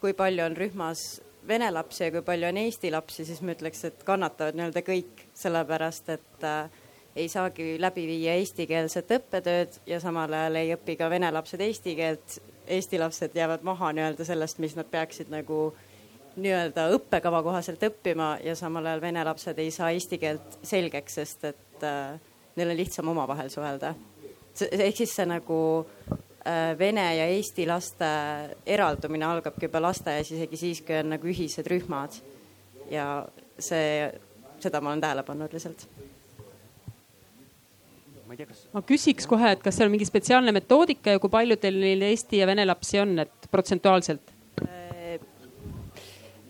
kui palju on rühmas vene lapsi ja kui palju on eesti lapsi, siis ma ütleks, et kannatavad nii-öelda kõik, sellepärast et äh, ei saagi läbi viia eestikeelset õppetööd ja samal ajal ei õpi ka vene lapsed eesti keelt. Eesti lapsed jäävad maha nii-öelda sellest, mis nad peaksid nagu nii-öelda õppekava kohaselt õppima ja samal ajal vene lapsed ei saa eesti keelt selgeks, sest et äh, neil on lihtsam omavahel suhelda. ehk siis see nagu Äh, vene ja eesti laste eraldumine algabki juba lasteaias, isegi siis, kui on nagu ühised rühmad. ja see, seda ma olen tähele pannud lihtsalt. Ma küsiks kohe, et kas seal on mingi spetsiaalne metoodika ja kui palju teil neil eesti ja vene lapsi on, et protsentuaalselt? Äh,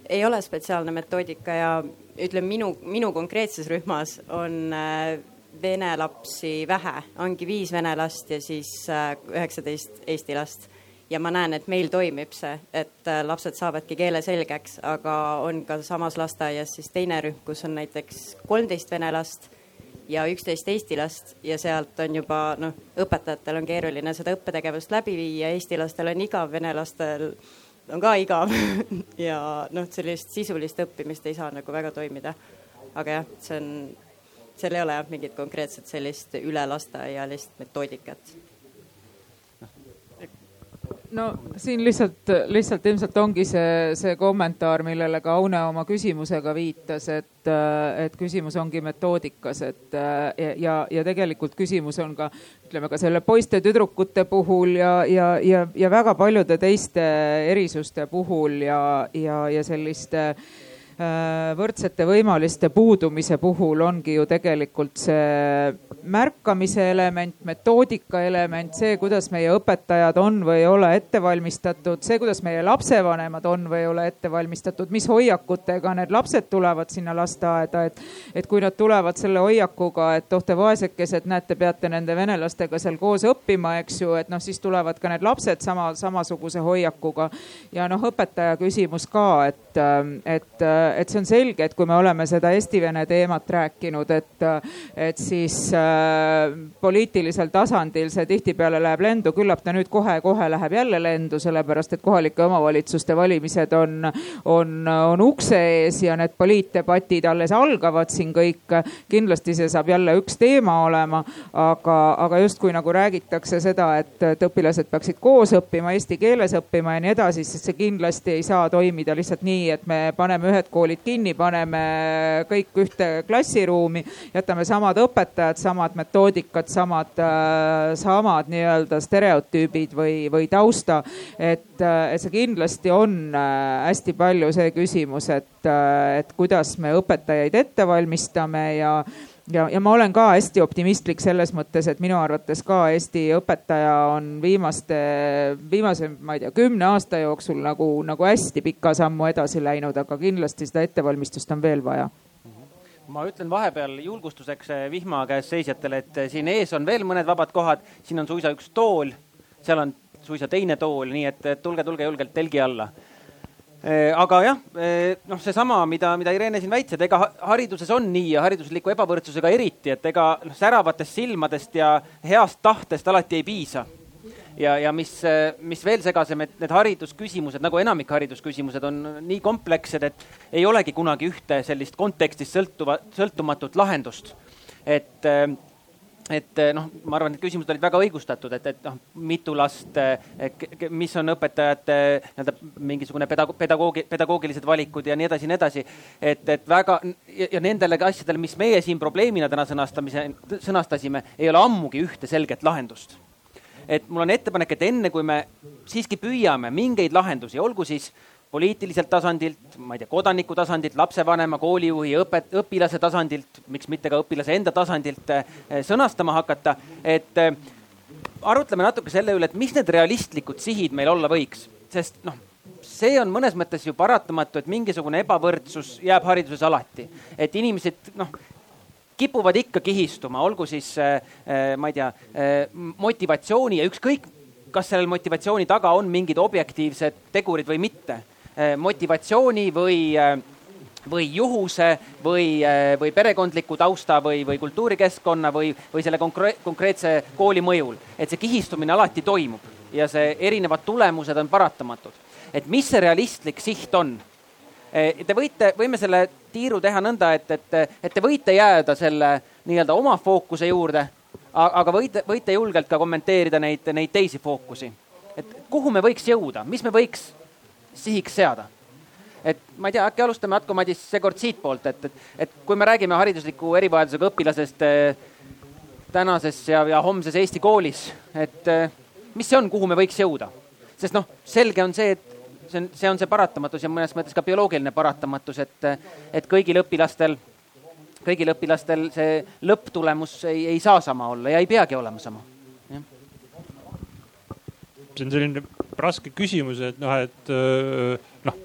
ei ole spetsiaalne metoodika ja ütleme minu, minu konkreetses rühmas on äh, vene lapsi vähe, ongi viis vene last ja siis äh, üheksateist eesti last. ja ma näen, et meil toimib see, et lapsed saavadki keele selgeks, aga on ka samas lasteaias siis teine rühm, kus on näiteks kolmteist vene last ja üksteist eesti last ja sealt on juba noh, õpetajatel on keeruline seda õppetegevust läbi viia, eesti lastel on igav, vene lastel on ka igav (laughs) ja noh, sellist sisulist õppimist ei saa nagu väga toimida. aga jah, see on, seal ei ole jah mingit konkreetset sellist üle lasteaialist metoodikat no siin lihtsalt, lihtsalt ilmselt ongi see, see kommentaar, millele ka Aune oma küsimusega viitas, et, et küsimus ongi metoodikas, et ja, ja tegelikult küsimus on ka ütleme ka selle poiste-tüdrukute puhul ja, ja, ja, ja väga paljude teiste erisuste puhul ja, ja, ja selliste võrdsete võimaluste puudumise puhul ongi ju tegelikult see märkamise element, metoodika element, see, kuidas meie õpetajad on või ei ole ette valmistatud, see, kuidas meie lapsevanemad on või ei ole ette valmistatud, mis hoiakutega need lapsed tulevad sinna lasteaeda, et, et kui nad tulevad selle hoiakuga, et oh te vaesekesed, näete, peate nende venelastega seal koos õppima, eks ju, et noh, siis tulevad ka need lapsed sama, samasuguse hoiakuga. ja noh, õpetaja küsimus ka, et, et, et see on selge, et kui me oleme seda eesti-vene teemat rääkinud, et, et siis Äh, poliitilisel tasandil see tihtipeale läheb lendu, küllap ta nüüd kohe-kohe läheb jälle lendu, sellepärast et kohalike omavalitsuste valimised on, on, on ukse ees ja need poliitdebatid alles algavad siin kõik. kindlasti see saab jälle üks teema olema, aga, aga justkui nagu räägitakse seda, et, et õpilased peaksid koos õppima, eesti keeles õppima ja nii edasi, siis see kindlasti ei saa toimida lihtsalt nii, et me paneme ühed koolid kinni, paneme kõik ühte klassiruumi, jätame samad õpetajad, samad metoodikad, samad, äh, samad nii-öelda stereotüübid või, või tausta. et, äh, et see kindlasti on äh, hästi palju see küsimus, et, et kuidas me õpetajaid ette valmistame ja ja, ja ma olen ka hästi optimistlik selles mõttes, et minu arvates ka Eesti õpetaja on viimaste, viimase, ma ei tea, kümne aasta jooksul nagu, nagu hästi pika sammu edasi läinud, aga kindlasti seda ettevalmistust on veel vaja ma ütlen vahepeal julgustuseks eh, vihma käes seisjatele, et eh, siin ees on veel mõned vabad kohad, siin on suisa üks tool, seal on suisa teine tool, nii et tulge, tulge julgelt telgi alla. Eh, aga jah, noh, seesama, mida, mida Irene siin väitis, et ega hariduses on nii ja haridusliku ebavõrdsusega eriti, et ega noh, säravatest silmadest ja heast tahtest alati ei piisa ja, ja mis, mis veel segasem, et need haridusküsimused nagu enamik haridusküsimused on nii komplekssed, et ei olegi kunagi ühte sellist kontekstist sõltuva, sõltumatut lahendust. et, et noh, ma arvan, et küsimused olid väga õigustatud, et, et noh, mitu last, mis on õpetajate nii-öelda mingisugune pedagoog, pedagoogi, pedagoogilised valikud ja nii edasi ja nii edasi. et, et väga ja, ja nendele asjadele, mis meie siin probleemina täna sõnastamise, sõnastasime, ei ole ammugi ühte selget lahendust et mul on ettepanek, et enne kui me siiski püüame mingeid lahendusi, olgu siis poliitiliselt tasandilt, ma ei tea, kodaniku tasandilt, lapsevanema, koolijuhi, õpet-, õpilase tasandilt, miks mitte ka õpilase enda tasandilt eh, sõnastama hakata, et eh, arutleme natuke selle üle, et mis need realistlikud sihid meil olla võiks, sest noh, see on mõnes mõttes ju paratamatu, et mingisugune ebavõrdsus jääb hariduses alati. et inimesed noh, kipuvad ikka kihistuma, olgu siis ma ei tea, motivatsiooni ja ükskõik, kas sellel motivatsiooni taga on mingid objektiivsed tegurid või mitte. Motivatsiooni või, või juhuse või, või perekondliku tausta või, või kultuurikeskkonna või, või selle konkre konkreetse kooli mõjul. et see kihistumine alati toimub ja see erinevad tulemused on paratamatud. et mis see realistlik siht on te võite, võime selle tiiru teha nõnda, et, et, et te võite jääda selle nii-öelda oma fookuse juurde, aga võite, võite julgelt ka kommenteerida neid, neid teisi fookusi. et kuhu me võiks jõuda, mis me võiks sihiks seada? et ma ei tea, äkki alustame, Atko Madis, seekord siitpoolt, et, et, et kui me räägime haridusliku erivajadusega õpilasest eh, tänases ja, ja homses Eesti koolis, et eh, mis see on, kuhu me võiks jõuda? sest noh, selge on see, et see on, see on see paratamatus ja mõnes mõttes ka bioloogiline paratamatus, et, et kõigil õpilastel, kõigil õpilastel see lõpptulemus ei, ei saa sama olla ja ei peagi olema sama. see on selline raske küsimus, et noh, et noh,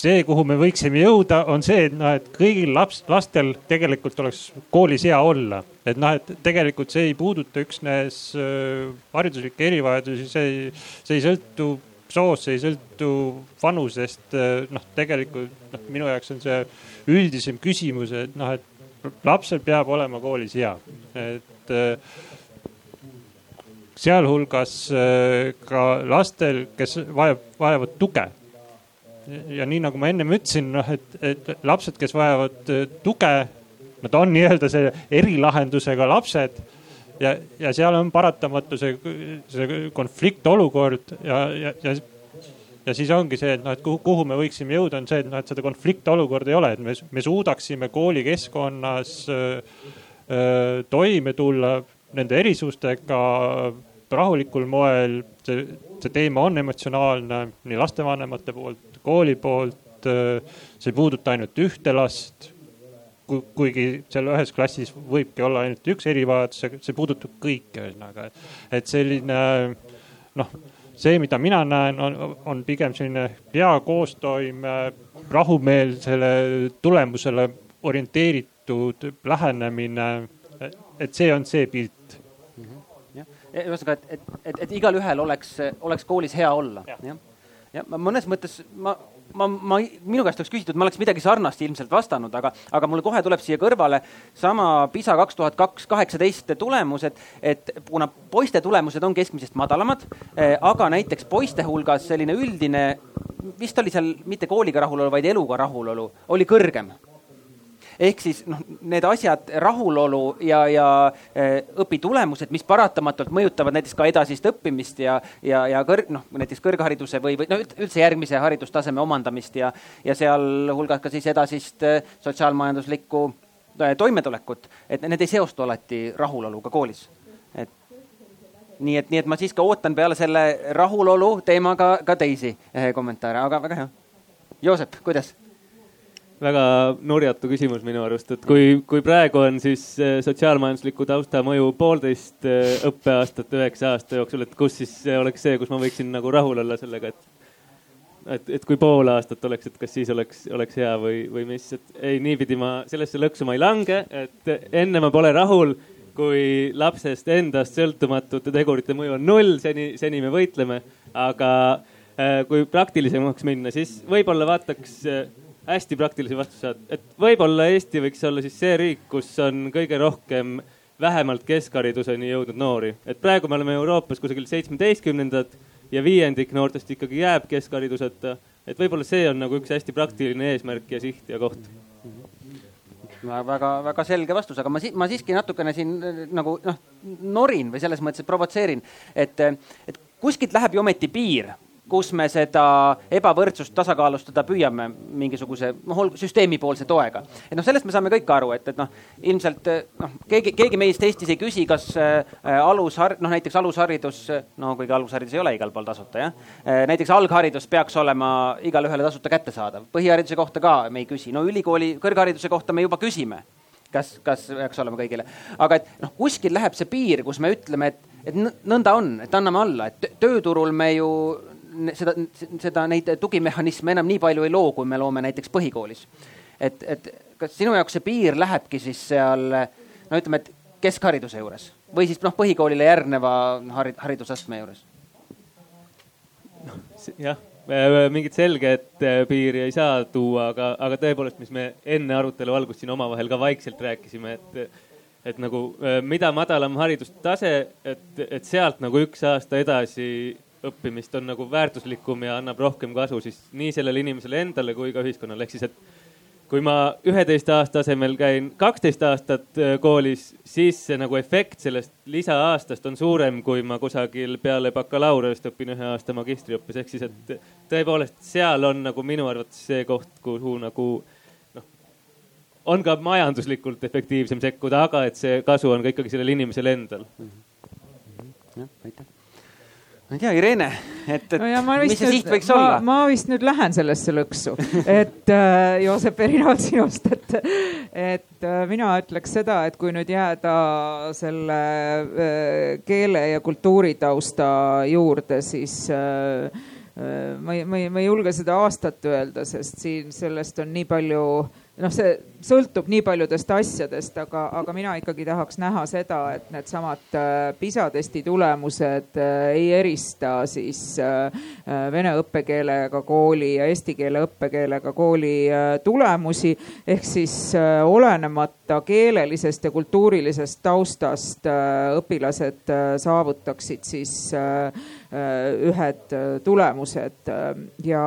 see, kuhu me võiksime jõuda, on see, et noh, et kõigil laps, lastel tegelikult oleks koolis hea olla. et noh, et tegelikult see ei puuduta üksnes äh, hariduslikke erivajadusi, see ei, see ei sõltu soost, see ei sõltu vanusest. äh, noh, tegelikult noh, minu jaoks on see üldisem küsimus, et noh, et lapsel peab olema koolis hea, et äh, sealhulgas äh, ka lastel, kes vajab, vajavad tuge ja nii nagu ma ennem ütlesin, noh, et, et lapsed, kes vajavad äh, tuge, nad on nii-öelda see erilahendusega lapsed. ja, ja seal on paratamatu see, see konfliktolukord ja, ja, ja, ja siis ongi see, et noh, et kuhu, kuhu me võiksime jõuda, on see, et noh, et seda konfliktolukorda ei ole, et me, me suudaksime koolikeskkonnas äh, äh, toime tulla nende erisustega rahulikul moel. see, see teema on emotsionaalne nii lastevanemate poolt kooli poolt. See ei puuduta ainult ühte last. kuigi seal ühes klassis võibki olla ainult üks erivajadus, see puudutab kõiki ühesõnaga, et selline noh see, mida mina näen, on, on pigem selline hea koostoime, rahumeelsele tulemusele orienteeritud lähenemine. Et see on see pilt. Mhm. ühesõnaga, et, et, et, et igalühel oleks, oleks koolis hea olla ja., jah ja ma mõnes mõttes ma, ma, ma, minu käest oleks küsitud, ma oleks midagi sarnast ilmselt vastanud, aga, aga mulle kohe tuleb siia kõrvale sama PISA kaks tuhat kaks kaheksateist tulemused, et kuna poiste tulemused on keskmisest madalamad eh,, aga näiteks poiste hulgas selline üldine, vist oli seal mitte kooliga rahulolu, vaid eluga rahulolu oli kõrgem ehk siis noh, need asjad, rahulolu ja, ja eh, õpitulemused, mis paratamatult mõjutavad näiteks ka edasist õppimist ja, ja, ja kõrg, noh näiteks kõrghariduse või, või no üldse järgmise haridustaseme omandamist ja, ja sealhulgas ka siis edasist eh, sotsiaalmajanduslikku eh, toimetulekut, et need ei seostu alati rahuloluga koolis. nii et, nii et ma siiski ootan peale selle rahulolu teemaga ka teisi kommentaare, aga väga hea. Joosep, kuidas? Väga nurjatu küsimus minu arust, et kui, kui praegu on siis eh, sotsiaalmajandusliku tausta mõju poolteist eh, õppeaastat üheksa aasta jooksul, et kus siis oleks see, kus ma võiksin nagu rahul olla sellega, et et, et kui pool aastat oleks, et kas siis oleks, oleks hea või, või mis, et ei, niipidi ma sellesse lõksu ma ei lange, et enne ma pole rahul, kui lapsest endast sõltumatute tegurite mõju on null, seni, seni me võitleme. aga äh, kui praktilisemaks minna, siis võib-olla vaataks äh, hästi praktilise vastuse saad, et võib-olla Eesti võiks olla siis see riik, kus on kõige rohkem vähemalt keskhariduseni jõudnud noori. et praegu me oleme Euroopas kusagil seitsmeteistkümnendad ja viiendik noortest ikkagi jääb keskhariduseta. et võib-olla see on nagu üks hästi praktiline eesmärk ja siht ja koht väga-väga selge vastus, aga ma, ma siiski natukene siin nagu noh, norin või selles mõttes, et provotseerin, et, et kuskilt läheb ju ometi piir kus me seda ebavõrdsust tasakaalustada püüame mingisuguse noh, süsteemipoolse toega. et noh, sellest me saame kõik aru, et, et noh, ilmselt noh, keegi, keegi meist Eestis ei küsi, kas äh, alushar-, noh näiteks alusharidus, no kuigi alusharidus ei ole igal pool tasuta jah äh,. näiteks algharidus peaks olema igale ühele tasuta kättesaadav, põhihariduse kohta ka me ei küsi, no ülikooli kõrghariduse kohta me juba küsime kas, kas peaks olema kõigile, aga et noh, kuskil läheb see piir, kus me ütleme, et, et nõnda on, et anname alla, et tööturul me ju seda, seda, neid tugimehhanisme enam nii palju ei loo, kui me loome näiteks põhikoolis. et, et kas sinu jaoks see piir lähebki siis seal no ütleme, et keskhariduse juures või siis noh, põhikoolile järgneva harid, haridusastme juures? noh, jah, mingit selget äh, piiri ei saa tuua, aga, aga tõepoolest, mis me enne arutelu algust siin omavahel ka vaikselt rääkisime, et et nagu äh, mida madalam haridustase, et, et sealt nagu üks aasta edasi õppimist on nagu väärtuslikum ja annab rohkem kasu siis nii sellele inimesele endale kui ka ühiskonnale, ehk siis, et kui ma üheteist aasta asemel käin kaksteist aastat äh, koolis, siis see nagu efekt sellest lisaaastast on suurem, kui ma kusagil peale bakalaureust õpin ühe aasta magistriõppes, ehk siis, et tõepoolest seal on nagu minu arvates see koht, kuhu nagu noh, on ka majanduslikult efektiivsem sekkuda, aga et see kasu on ka ikkagi sellel inimesel endal mm. -hmm. jah, aitäh ma ei tea, Irene, et, et no ja mis see siht võiks ma, olla? ma vist nüüd lähen sellesse lõksu, et äh, Joosep, erinevalt sinust, et, et äh, mina ütleks seda, et kui nüüd jääda selle äh, keele ja kultuuritausta juurde, siis äh, ma ei, ma ei, ma ei julge seda aastat öelda, sest siin sellest on nii palju noh, see sõltub nii paljudest asjadest, aga, aga mina ikkagi tahaks näha seda, et needsamad äh, PISA testi tulemused äh, ei erista siis äh, vene õppekeelega kooli ja eesti keele õppekeelega kooli tulemusi. ehk siis olenemata keelelisest ja kultuurilisest taustast õpilased saavutaksid siis ühed tulemused. Ja,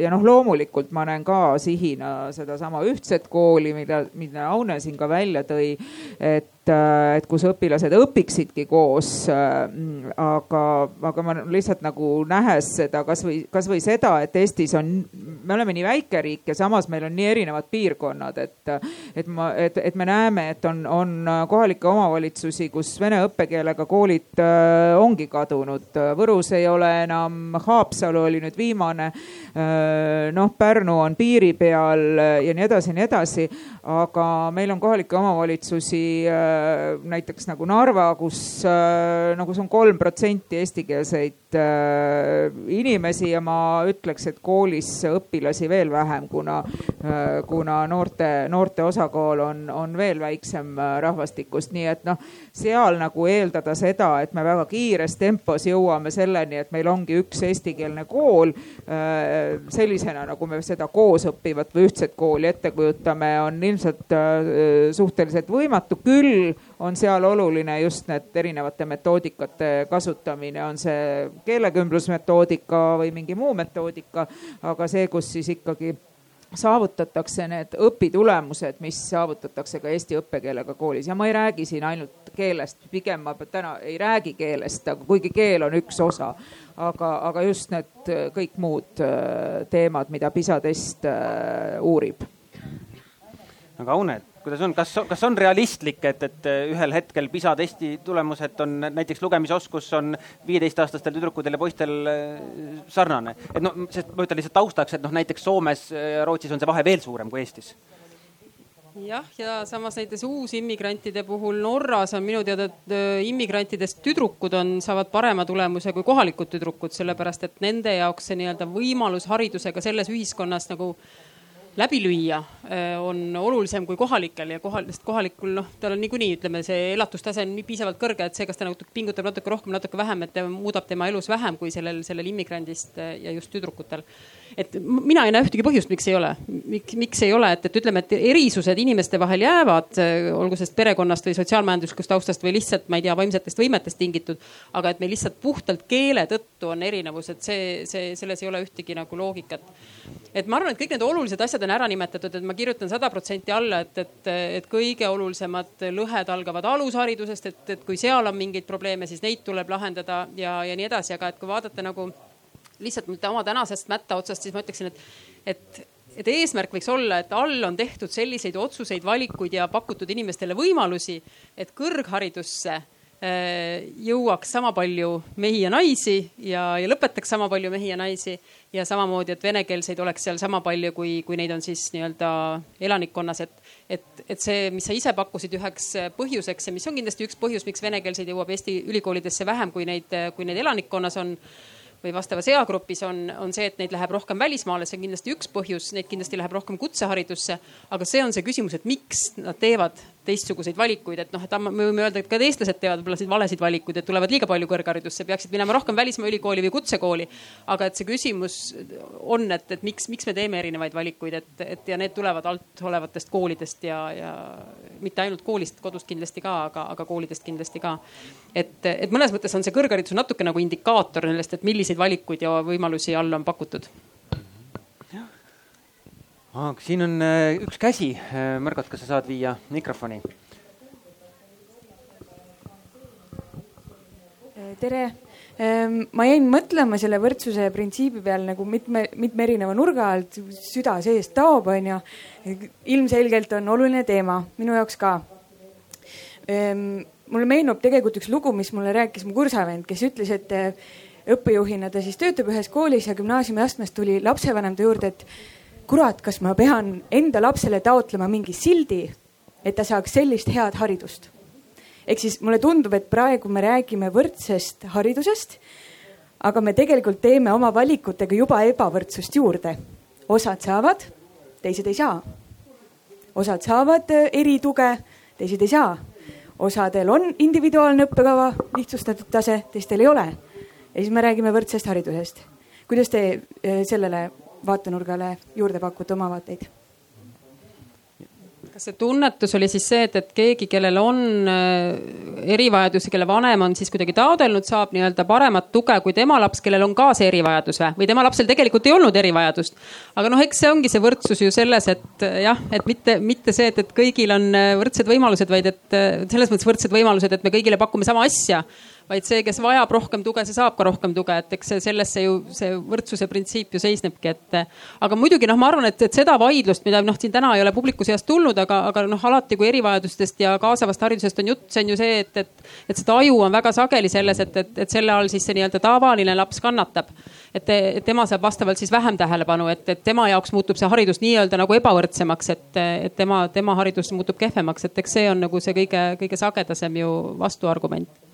ja noh, loomulikult ma näen ka sihina sedasama ühtset kooli mida, mida Aune siin ka välja tõi, et Äh, et kus õpilased õpiksidki koos. Äh, aga, aga ma lihtsalt nagu nähes seda kasvõi, kasvõi seda, et Eestis on, me oleme nii väike riik ja samas meil on nii erinevad piirkonnad, et, et ma, et, et me näeme, et on, on kohalikke omavalitsusi, kus vene õppekeelega koolid äh, ongi kadunud. Võrus ei ole enam, Haapsalu oli nüüd viimane. noh, Pärnu on piiri peal ja nii edasi ja nii edasi, aga meil on kohalikke omavalitsusi näiteks nagu Narva, kus nagu see on kolm protsenti eestikeelseid äh, inimesi ja ma ütleks, et koolis õpilasi veel vähem, kuna, äh, kuna noorte, noorte osakaal on, on veel väiksem äh, rahvastikust, nii et noh, seal nagu eeldada seda, et me väga kiires tempos jõuame selleni, et meil ongi üks eestikeelne kool sellisena, nagu me seda koos õppivat või ühtset kooli ette kujutame, on ilmselt suhteliselt võimatu, küll on seal oluline just need erinevate metoodikate kasutamine, on see keelekümblusmetoodika või mingi muu metoodika. aga see, kus siis ikkagi saavutatakse need õpitulemused, mis saavutatakse ka eesti õppekeelega koolis ja ma ei räägi siin ainult keelest, pigem ma täna ei räägi keelest, aga kuigi keel on üks osa, aga, aga just need kõik muud äh, teemad, mida PISA test äh, uurib. aga Aune, kuidas on, kas, kas on realistlik, et, et ühel hetkel PISA testi tulemused on näiteks lugemisoskus on viieteistaastastel tüdrukutel ja poistel äh, sarnane? et noh, sest ma ütlen lihtsalt taustaks, et noh, näiteks Soomes ja Rootsis on see vahe veel suurem kui Eestis jah, ja samas näiteks uusimmigrantide puhul Norras on minu teada, et äh, immigrantidest tüdrukud on, saavad parema tulemuse kui kohalikud tüdrukud, sellepärast et nende jaoks see nii-öelda võimalus haridusega selles ühiskonnas nagu läbi lüüa äh, on olulisem kui kohalikel ja kohal, sest kohalikul noh, tal on niikuinii ütleme, see elatustase on nii piisavalt kõrge, et see, kas ta nagu pingutab natuke rohkem, natuke vähem, et muudab tema elus vähem kui sellel, sellel immigrandist äh, ja just tüdrukutel. et mina ei näe ühtegi põhjust, miks ei ole, miks, miks ei ole, et, et ütleme, et erisused inimeste vahel jäävad, äh, olgu sellest perekonnast või sotsiaalmajanduslikust taustast või lihtsalt, ma ei tea, vaimsetest võimetest tingitud. aga et meil lihtsalt puhtalt keele tõttu on erinevus, et see, see, selles ei ole ühtegi nagu loogikat et ma arvan, et kõik need olulised asjad on ära nimetatud, et ma kirjutan sada protsenti alla, et, et, et kõige olulisemad lõhed algavad alusharidusest, et, et kui seal on mingeid probleeme, siis neid tuleb lahendada ja, ja nii edasi, aga et kui vaadata nagu lihtsalt oma tänasest mätta otsast, siis ma ütleksin, et, et et eesmärk võiks olla, et all on tehtud selliseid otsuseid, valikuid ja pakutud inimestele võimalusi, et kõrgharidusse jõuaks sama palju mehi ja naisi ja, ja lõpetaks sama palju mehi ja naisi. ja samamoodi, et venekeelseid oleks seal sama palju, kui, kui neid on siis nii-öelda elanikkonnas, et, et, et see, mis sa ise pakkusid üheks põhjuseks ja mis on kindlasti üks põhjus, miks venekeelseid jõuab Eesti ülikoolidesse vähem, kui neid, kui neid elanikkonnas on või vastavas eagrupis on, on see, et neid läheb rohkem välismaale, see on kindlasti üks põhjus, neid kindlasti läheb rohkem kutseharidusse. aga see on see küsimus, et miks nad teevad teistsuguseid valikuid, et noh, et me võime öelda, et ka eestlased teevad võib-olla valesid valikuid, et tulevad liiga palju kõrgharidusse, peaksid minema rohkem välismaa ülikooli või kutsekooli. aga et see küsimus on, et, et miks, miks me teeme erinevaid valikuid, et, et ja need tulevad alt olevatest koolidest ja, ja mitte ainult koolist, kodust kindlasti ka, aga, aga koolidest kindlasti ka. et, et mõnes mõttes on see kõrgharidus natuke nagu indikaator sellest, et milliseid valikuid ja võimalusi all on pakutud aga siin on äh, üks käsi, äh, Margot, kas sa saad viia mikrofoni? Äh, tere, ähm, ma jäin mõtlema selle võrdsuse printsiibi peal nagu mitme, mitme erineva nurga alt, süda seest taob, onju. ilmselgelt on oluline teema, minu jaoks ka. Ähm, mulle meenub tegelikult üks lugu, mis mulle rääkis mu kursavend, kes ütles, et õppejuhina ta siis töötab ühes koolis ja gümnaasiumiastmes tuli lapsevanem ta juurde, et kurat, kas ma pean enda lapsele taotlema mingi sildi, et ta saaks sellist head haridust. ehk siis mulle tundub, et praegu me räägime võrdsest haridusest, aga me tegelikult teeme oma valikutega juba ebavõrdsust juurde. osad saavad, teised ei saa. osad saavad äh, erituge, teised ei saa. osadel on individuaalne õppekava, lihtsustatud tase, teistel ei ole. ja siis me räägime võrdsest haridusest. kuidas te äh, sellele vaatenurgale juurde pakute oma vaateid? kas see tunnetus oli siis see, et, et keegi, kellel on äh, erivajadusi, kelle vanem on siis kuidagi taodelnud, saab nii-öelda paremat tuge kui tema laps, kellel on ka see erivajadus või, või tema lapsel tegelikult ei olnud erivajadust. aga noh, eks see ongi see võrdsus ju selles, et äh, jah, et mitte, mitte see, et, et kõigil on äh, võrdsed võimalused, vaid et selles mõttes võrdsed võimalused, et me kõigile pakume sama asja vaid see, kes vajab rohkem tuge, see saab ka rohkem tuge, et eks see sellesse ju see võrdsuse printsiip ju seisnebki, et. aga muidugi noh, ma arvan, et, et seda vaidlust, mida noh, siin täna ei ole publiku seast tulnud, aga, aga noh, alati kui erivajadustest ja kaasavast haridusest on jutt, see on ju see, et, et, et seda aju on väga sageli selles, et, et, et selle all siis see nii-öelda tavaline laps kannatab. et tema saab vastavalt siis vähem tähelepanu, et, et tema jaoks muutub see haridus nii-öelda nagu ebavõrdsemaks, et, et tema, tema haridus muutub kehvemaks, et eks see on nagu see kõige, kõige sagedasem ju vastuargument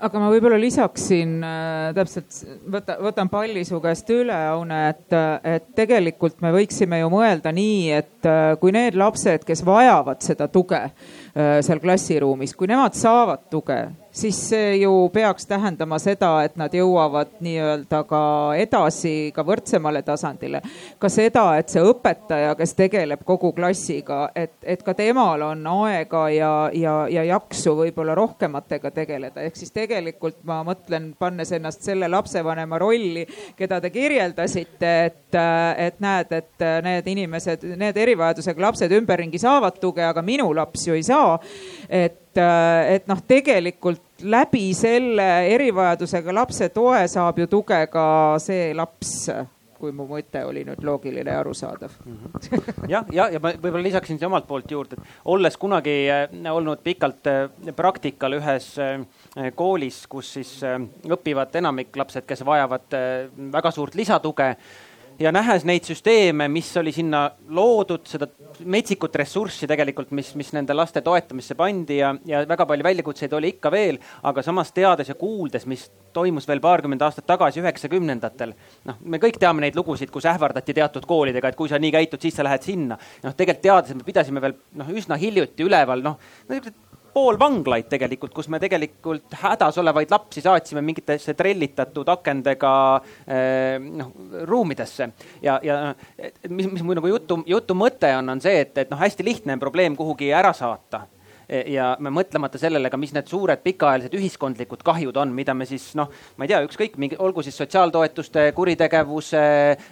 aga ma võib-olla lisaksin äh, täpselt, võta, võtan palli su käest üle, Aune, et, et tegelikult me võiksime ju mõelda nii, et äh, kui need lapsed, kes vajavad seda tuge äh, seal klassiruumis, kui nemad saavad tuge, siis see ju peaks tähendama seda, et nad jõuavad nii-öelda ka edasi ka võrdsemale tasandile. ka seda, et see õpetaja, kes tegeleb kogu klassiga, et, et ka temal on aega ja, ja, ja jaksu võib-olla rohkematega tegeleda, ehk siis tegelikult ma mõtlen, pannes ennast selle lapsevanema rolli, keda te kirjeldasite, et, et näed, et need inimesed, need erivajadusega lapsed ümberringi saavad tuge, aga minu laps ju ei saa. Et et, äh, et noh, tegelikult läbi selle erivajadusega lapse toe saab ju tuge ka see laps kui mu mõte oli nüüd loogiline ja arusaadav mhm. jah, ja, ja ma võib-olla lisaksin siia omalt poolt juurde, et olles kunagi äh, olnud pikalt äh, praktikal ühes koolis, kus siis õpivad enamik lapsed, kes vajavad väga suurt lisatuge ja nähes neid süsteeme, mis oli sinna loodud, seda metsikut ressurssi tegelikult, mis, mis nende laste toetamisse pandi ja, ja väga palju väljakutseid oli ikka veel, aga samas teades ja kuuldes, mis toimus veel paarkümmend aastat tagasi, üheksakümnendatel. noh, me kõik teame neid lugusid, kus ähvardati teatud koolidega, et kui sa nii käitud, siis sa lähed sinna. noh, tegelikult teades, et me pidasime veel noh, üsna hiljuti üleval noh, pool vanglaid tegelikult, kus me tegelikult hädas olevaid lapsi saatsime mingitesse trellitatud akendega eh, noh ruumidesse. ja, ja mis, mis mu nagu jutu, jutu mõte on, on see, et, et noh, hästi lihtne on probleem kuhugi ära saata ja me mõtlemata sellele ka, mis need suured pikaajalised ühiskondlikud kahjud on, mida me siis noh, ma ei tea, ükskõik, olgu siis sotsiaaltoetuste, kuritegevuse,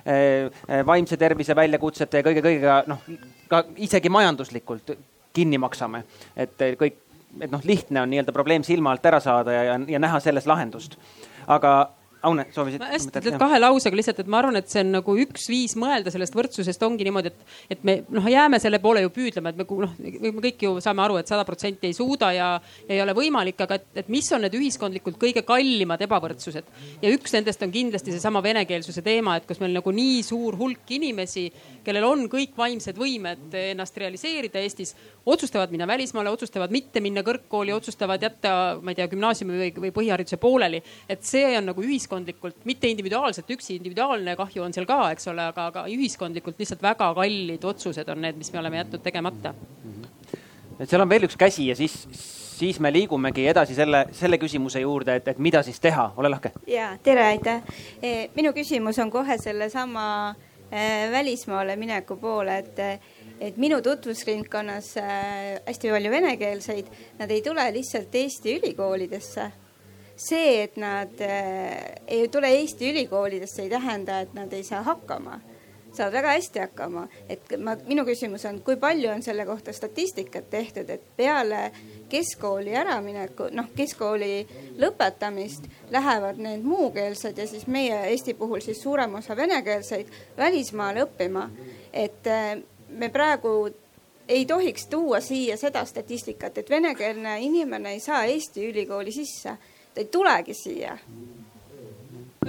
e, e, vaimse tervise väljakutsete ja kõige-kõigega noh, ka isegi majanduslikult kinni maksame. et kõik et noh, lihtne on nii-öelda probleem silma alt ära saada ja, ja, ja näha selles lahendust. aga Aune, soovisid? hästi, tead kahe lausega lihtsalt, et ma arvan, et see on nagu üks viis mõelda sellest võrdsusest ongi niimoodi, et, et me noh, jääme selle poole ju püüdlema, et me noh, me kõik ju saame aru, et sada protsenti ei suuda ja, ja ei ole võimalik, aga et, et mis on need ühiskondlikult kõige kallimad ebavõrdsused. ja üks nendest on kindlasti seesama venekeelsuse teema, et kus meil nagu nii suur hulk inimesi, kellel on kõik vaimsed võimed ennast realiseerida Eestis, otsustavad minna välismaale, otsustavad mitte minna kõrgkooli, otsustavad jätta, ma ei tea, gümnaasiumi või, või põhihariduse pooleli. et see on nagu ühiskond ühiskondlikult, mitte individuaalselt, üksi individuaalne kahju on seal ka, eks ole, aga, aga ühiskondlikult lihtsalt väga kallid otsused on need, mis me oleme jätnud tegemata. et seal on veel üks käsi ja siis, siis me liigumegi edasi selle, selle küsimuse juurde, et, et mida siis teha, ole lahke. ja tere, aitäh. E, minu küsimus on kohe sellesama e, välismaale mineku poole, et et minu tutvusringkonnas e, hästi palju venekeelseid, nad ei tule lihtsalt Eesti ülikoolidesse. See, et nad äh, ei tule Eesti ülikoolidesse, ei tähenda, et nad ei saa hakkama. Saavad väga hästi hakkama, et ma, minu küsimus on, kui palju on selle kohta statistikat tehtud, et peale keskkooli äramineku, noh, keskkooli lõpetamist lähevad need muukeelsed ja siis meie Eesti puhul siis suurem osa venekeelseid välismaale õppima. et äh, me praegu ei tohiks tuua siia seda statistikat, et venekeelne inimene ei saa Eesti ülikooli sisse ta ei tulegi siia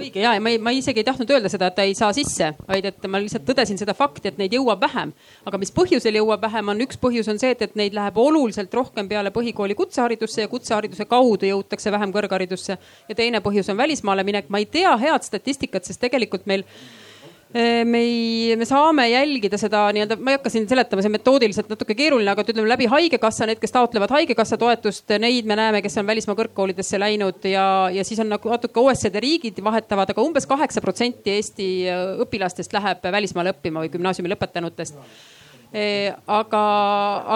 õige ja, ja ma ei, ma isegi ei tahtnud öelda seda, et ta ei saa sisse, vaid et ma lihtsalt tõdesin seda fakti, et neid jõuab vähem. aga mis põhjusel jõuab vähem, on üks põhjus on see, et, et neid läheb oluliselt rohkem peale põhikooli kutseharidusse ja kutsehariduse kaudu jõutakse vähem kõrgharidusse. ja teine põhjus on välismaale minek. ma ei tea head statistikat, sest tegelikult meil me ei, me saame jälgida seda nii-öelda, ma ei hakka siin seletama, see on metoodiliselt natuke keeruline, aga ütleme läbi haigekassa, need, kes taotlevad haigekassa toetust, neid me näeme, kes on välismaa kõrgkoolidesse läinud ja, ja siis on nagu natuke OECD riigid vahetavad, aga umbes kaheksa protsenti Eesti õpilastest läheb välismaale õppima või gümnaasiumi lõpetanutest aga,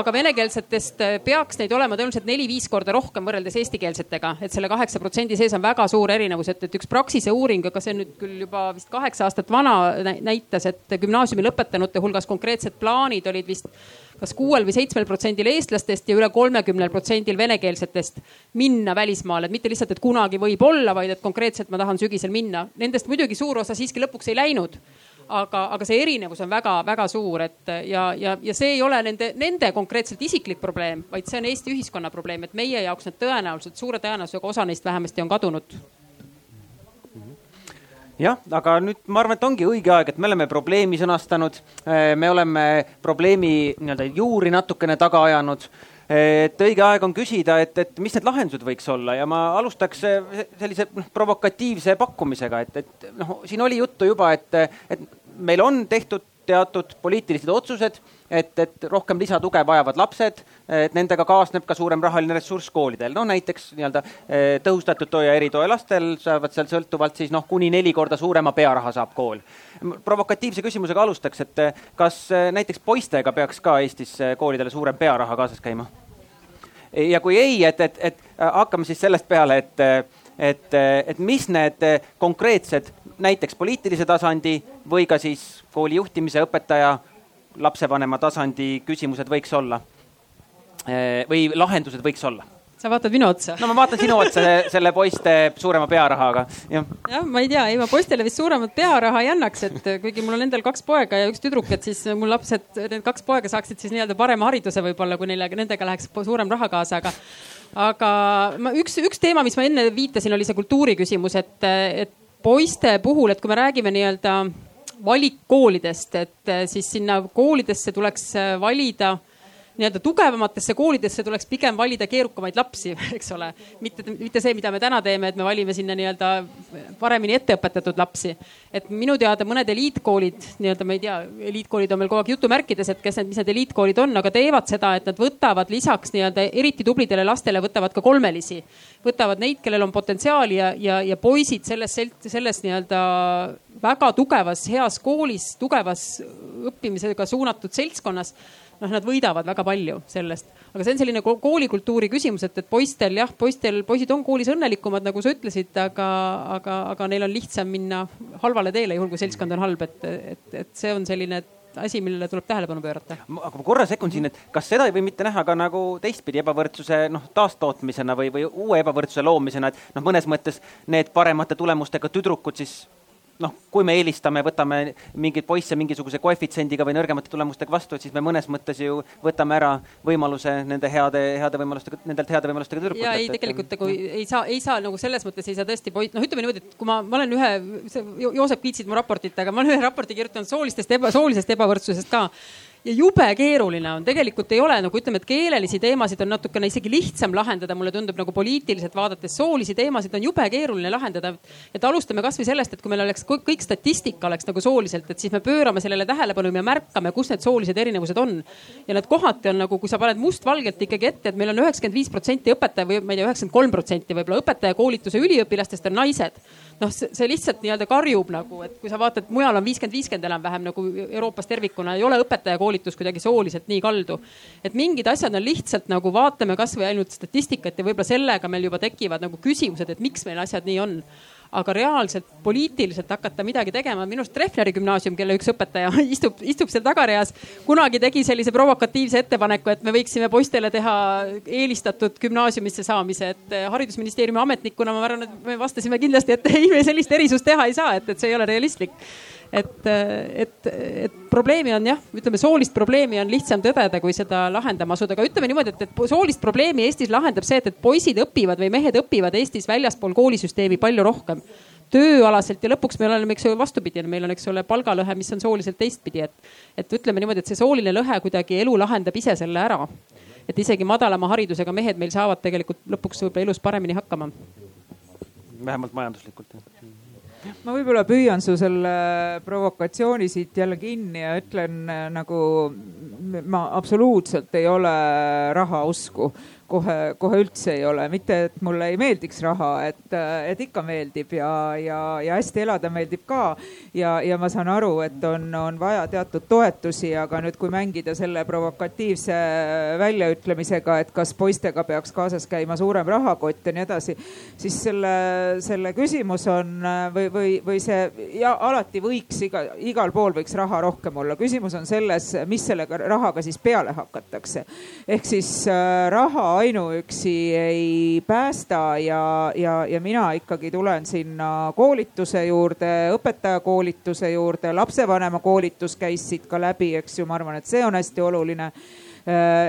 aga venekeelsetest peaks neid olema tõenäoliselt neli-viis korda rohkem võrreldes eestikeelsetega, et selle kaheksa protsendi sees on väga suur erinevus, et, et üks Praxise uuring, aga see on nüüd küll juba vist kaheksa aastat vana, näitas, et gümnaasiumi lõpetanute hulgas konkreetsed plaanid olid vist kas kuuel või seitsmel protsendil eestlastest ja üle kolmekümnel protsendil venekeelsetest minna välismaale, et mitte lihtsalt, et kunagi võib olla, vaid et konkreetselt ma tahan sügisel minna. Nendest muidugi suur osa siiski lõpuks ei läinud aga, aga see erinevus on väga-väga suur, et ja, ja, ja see ei ole nende, nende konkreetselt isiklik probleem, vaid see on Eesti ühiskonna probleem, et meie jaoks need tõenäoliselt, suure tõenäosusega osa neist vähemasti on kadunud. Jah, aga nüüd ma arvan, et ongi õige aeg, et me oleme probleemi sõnastanud, me oleme probleemi nii-öelda juuri natukene taga ajanud et õige aeg on küsida, et, et mis need lahendused võiks olla ja ma alustaks sellise noh, provokatiivse pakkumisega, et, et noh, siin oli juttu juba, et, et meil on tehtud teatud poliitilised otsused, et, et rohkem lisatuge vajavad lapsed, et nendega kaasneb ka suurem rahaline ressurss koolidel. no näiteks nii-öelda eh, tõhustatud toe ja eritoe lastel saavad seal sõltuvalt siis noh, kuni neli korda suurema pearaha saab kool. provokatiivse küsimusega alustaks, et kas eh, näiteks poistega peaks ka Eestis eh, koolidele suurem pearaha kaasas käima? ja kui ei, et, et, et hakkame siis sellest peale, et, et, et mis need konkreetsed näiteks poliitilise tasandi või ka siis kooli juhtimise, õpetaja, lapsevanema tasandi küsimused võiks olla või lahendused võiks olla sa vaatad minu otsa? no ma vaatan sinu otsa selle poiste suurema pearahaga, jah. jah, ma ei tea, ei ma poistele vist suuremat pearaha ei annaks, et kuigi mul on endal kaks poega ja üks tüdruk, et siis mul lapsed, need kaks poega saaksid siis nii-öelda parema hariduse võib-olla, kui neile, nendega läheks suurem raha kaasa, aga aga ma üks, üks teema, mis ma enne viitasin, oli see kultuuri küsimus, et, et poiste puhul, et kui me räägime nii-öelda valikkoolidest, et siis sinna koolidesse tuleks valida nii-öelda tugevamatesse koolidesse tuleks pigem valida keerukamaid lapsi, (laughs) eks ole. mitte, mitte see, mida me täna teeme, et me valime sinna nii-öelda paremini etteõpetatud lapsi. et minu teada mõned eliitkoolid, nii-öelda ma ei tea, eliitkoolid on meil kogu aeg jutumärkides, et kes need, mis need eliitkoolid on, aga teevad seda, et nad võtavad lisaks nii-öelda eriti tublidele lastele võtavad ka kolmelisi. võtavad neid, kellel on potentsiaali ja, ja, ja poisid selles, selles nii-öelda väga tugevas, heas koolis, tugevas õppimisega suunatud seltskonnas noh, nad võidavad väga palju sellest. aga see on selline koolikultuuri küsimus, et, et poistel jah, poistel, poisid on koolis õnnelikumad, nagu sa ütlesid, aga, aga, aga neil on lihtsam minna halvale teele, juhul kui seltskond on halb, et, et, et see on selline asi, millele tuleb tähelepanu pöörata. aga ma korra sekkun siin, et kas seda ei või mitte näha ka nagu teistpidi ebavõrdsuse noh, taastootmisena või, või uue ebavõrdsuse loomisena, et noh, mõnes mõttes need paremate tulemustega tüdrukud siis noh, kui me eelistame, võtame mingeid poisse mingisuguse koefitsiendiga või nõrgemate tulemustega vastu, et siis me mõnes mõttes ju võtame ära võimaluse nende heade, heade võimalustega, nendelt heade võimalustega tüdrukutelt. ja ei, tegelikult nagu ei saa, ei saa nagu selles mõttes ei saa tõesti poiss, noh, ütleme niimoodi, et kui ma, ma olen ühe, Joosep kiitsid mu raportit, aga ma olen ühe raporti kirjutanud soolistest eba, soolisest ebavõrdsusest ka ja jube keeruline on, tegelikult ei ole nagu ütleme, et keelelisi teemasid on natukene isegi lihtsam lahendada, mulle tundub nagu poliitiliselt vaadates, soolisi teemasid on jube keeruline lahendada. et alustame kasvõi sellest, et kui meil oleks kõik statistika oleks nagu sooliselt, et siis me pöörame sellele tähelepanu ja märkame, kus need soolised erinevused on. ja need kohati on nagu, kui sa paned mustvalgelt ikkagi ette, et meil on üheksakümmend viis protsenti õpetaja või ma ei tea, üheksakümmend kolm protsenti võib-olla õpetajakoolituse üliõpilastest on naised noh, see lihtsalt nii-öelda karjub nagu, et kui sa vaatad, mujal on viiskümmend, viiskümmend enam-vähem nagu Euroopas tervikuna ei ole õpetajakoolitus kuidagi sooliselt nii kaldu. et mingid asjad on lihtsalt nagu vaatame kasvõi ainult statistikat ja võib-olla sellega meil juba tekivad nagu küsimused, et miks meil asjad nii on aga reaalselt poliitiliselt hakata midagi tegema, minu arust Treffneri gümnaasium, kelle üks õpetaja (laughs) istub, istub seal tagareas, kunagi tegi sellise provokatiivse ettepaneku, et me võiksime poistele teha eelistatud gümnaasiumisse saamise, et eh, haridusministeeriumi ametnikuna ma arvan, et me vastasime kindlasti, et (laughs) ei, me sellist erisust teha ei saa, et, et see ei ole realistlik et, et, et probleemi on jah, ütleme soolist probleemi on lihtsam tõdeda, kui seda lahendama asuda, aga ütleme niimoodi, et, et soolist probleemi Eestis lahendab see, et, et poisid õpivad või mehed õpivad Eestis väljaspool koolisüsteemi palju rohkem. Tööalaselt ja lõpuks me oleme, eks ju, vastupidi, meil on, eks ole, palgalõhe, mis on sooliselt teistpidi, et, et ütleme niimoodi, et see sooline lõhe kuidagi elu lahendab ise selle ära. et isegi madalama haridusega mehed meil saavad tegelikult lõpuks võib-olla elus paremini hakkama. vähemalt majanduslikult ma võib-olla püüan su selle provokatsiooni siit jälle kinni ja ütlen nagu ma absoluutselt ei ole raha usku kohe, kohe üldse ei ole, mitte et mulle ei meeldiks raha, et, et ikka meeldib ja, ja, ja hästi elada meeldib ka. ja, ja ma saan aru, et on, on vaja teatud toetusi, aga nüüd, kui mängida selle provokatiivse väljaütlemisega, et kas poistega peaks kaasas käima suurem rahakott ja nii edasi, siis selle, selle küsimus on või, või, või see ja alati võiks iga, igal pool võiks raha rohkem olla. küsimus on selles, mis sellega rahaga siis peale hakatakse. ehk siis äh, raha ainuüksi ei päästa ja, ja, ja mina ikkagi tulen sinna koolituse juurde, õpetajakoolituse juurde, lapsevanema koolitus käis siit ka läbi, eks ju, ma arvan, et see on hästi oluline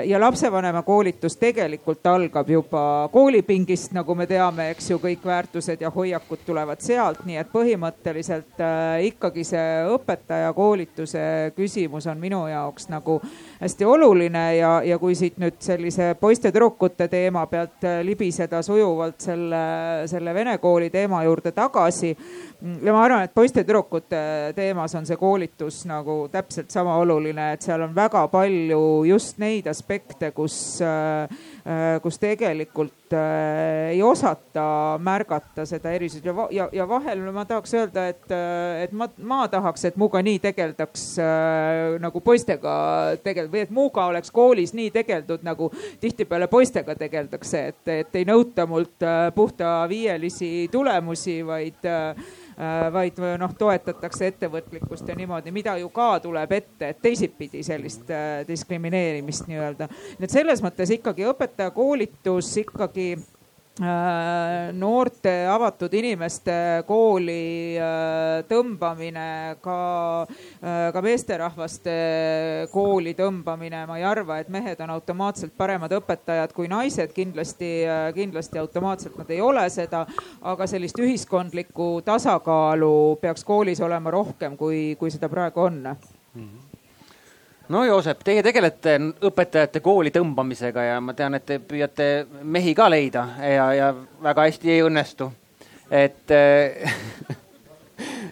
ja lapsevanema koolitus tegelikult algab juba koolipingist, nagu me teame, eks ju, kõik väärtused ja hoiakud tulevad sealt, nii et põhimõtteliselt äh, ikkagi see õpetajakoolituse küsimus on minu jaoks nagu hästi oluline ja, ja kui siit nüüd sellise poiste-tüdrukute teema pealt äh, libiseda sujuvalt selle, selle vene kooli teema juurde tagasi ja ma arvan, et poiste-tüdrukute teemas on see koolitus nagu täpselt sama oluline, et seal on väga palju just neid aspekte, kus, äh, kus tegelikult äh, ei osata märgata seda erisust ja, ja, ja vahel ma tahaks öelda, et, äh, et ma, ma tahaks, et minuga nii tegeldaks nagu poistega tegel- või et minuga oleks koolis nii tegeldud, nagu tihtipeale poistega tegeldakse, et, et ei nõuta mult puhta viielisi tulemusi, vaid Äh, vaid noh, toetatakse ettevõtlikkust ja niimoodi, mida ju ka tuleb ette, et teisipidi sellist äh, diskrimineerimist nii-öelda. nii et selles mõttes ikkagi õpetajakoolitus ikkagi Äh, noorte avatud inimeste kooli äh, tõmbamine, ka, äh, ka meesterahvaste kooli tõmbamine, ma ei arva, et mehed on automaatselt paremad õpetajad kui naised, kindlasti, kindlasti automaatselt nad ei ole seda. aga sellist ühiskondlikku tasakaalu peaks koolis olema rohkem, kui, kui seda praegu on mm. -hmm no Joosep, teie tegelete õpetajate kooli tõmbamisega ja ma tean, et te püüate mehi ka leida ja, ja väga hästi ei õnnestu. et äh,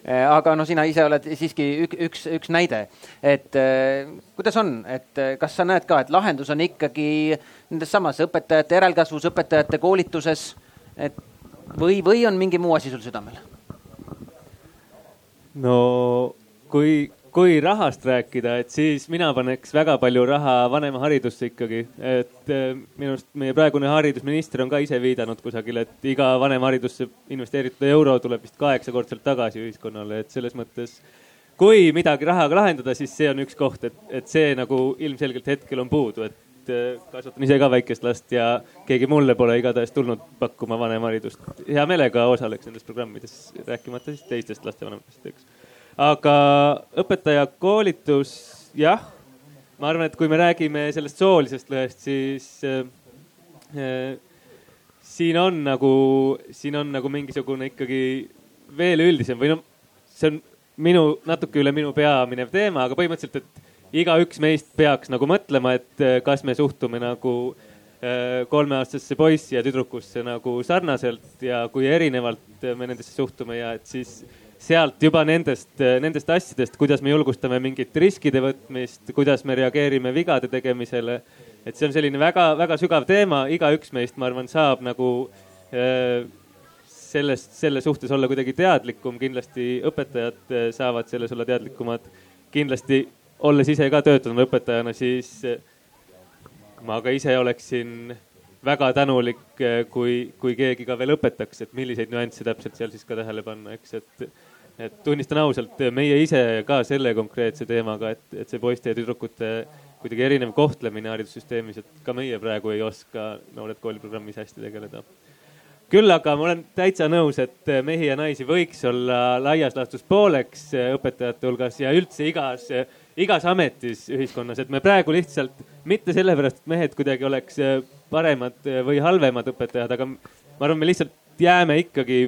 (laughs) aga no sina ise oled siiski üks, üks, üks näide, et äh, kuidas on, et äh, kas sa näed ka, et lahendus on ikkagi nendes samas õpetajate järelkasvus, õpetajate koolituses, et või, või on mingi muu asi sul südamel? no kui kui rahast rääkida, et siis mina paneks väga palju raha vanemaharidusse ikkagi. et eh, minu arust meie praegune haridusminister on ka ise viidanud kusagil, et iga vanemaharidusse investeeritud euro tuleb vist kaheksakordselt tagasi ühiskonnale, et selles mõttes. kui midagi rahaga lahendada, siis see on üks koht, et, et see nagu ilmselgelt hetkel on puudu, et eh, kasvatan ise ka väikest last ja keegi mulle pole igatahes tulnud pakkuma vanemharidust. hea meelega osaleks nendes programmides, rääkimata siis teistest lastevanematest, eks aga õpetajakoolitus, jah, ma arvan, et kui me räägime sellest soolisest lõhest, siis äh, äh, siin on nagu, siin on nagu mingisugune ikkagi veel üldisem või noh, see on minu, natuke üle minu pea minev teema, aga põhimõtteliselt, et igaüks meist peaks nagu mõtlema, et äh, kas me suhtume nagu äh, kolmeaastasesse poissi ja tüdrukusse nagu sarnaselt ja kui erinevalt me nendesse suhtume ja et siis sealt juba nendest, nendest asjadest, kuidas me julgustame mingit riskide võtmist, kuidas me reageerime vigade tegemisele. et see on selline väga-väga sügav teema, igaüks meist, ma arvan, saab nagu äh, sellest, selle suhtes olla kuidagi teadlikum, kindlasti õpetajad äh, saavad selles olla teadlikumad. kindlasti olles ise ka töötanud õpetajana, siis ma ka ise oleksin väga tänulik, kui, kui keegi ka veel õpetaks, et milliseid nüansse täpselt seal siis ka tähele panna, eks, et et tunnistan ausalt, meie ise ka selle konkreetse teemaga, et, et see poiste ja tüdrukute kuidagi erinev kohtlemine haridussüsteemis, et ka meie praegu ei oska Noored kooli programmis hästi tegeleda. küll aga ma olen täitsa nõus, et mehi ja naisi võiks olla laias laastus pooleks õpetajate hulgas ja üldse igas, igas ametis ühiskonnas, et me praegu lihtsalt mitte sellepärast, et mehed kuidagi oleks paremad või halvemad õpetajad, aga ma arvan, me lihtsalt jääme ikkagi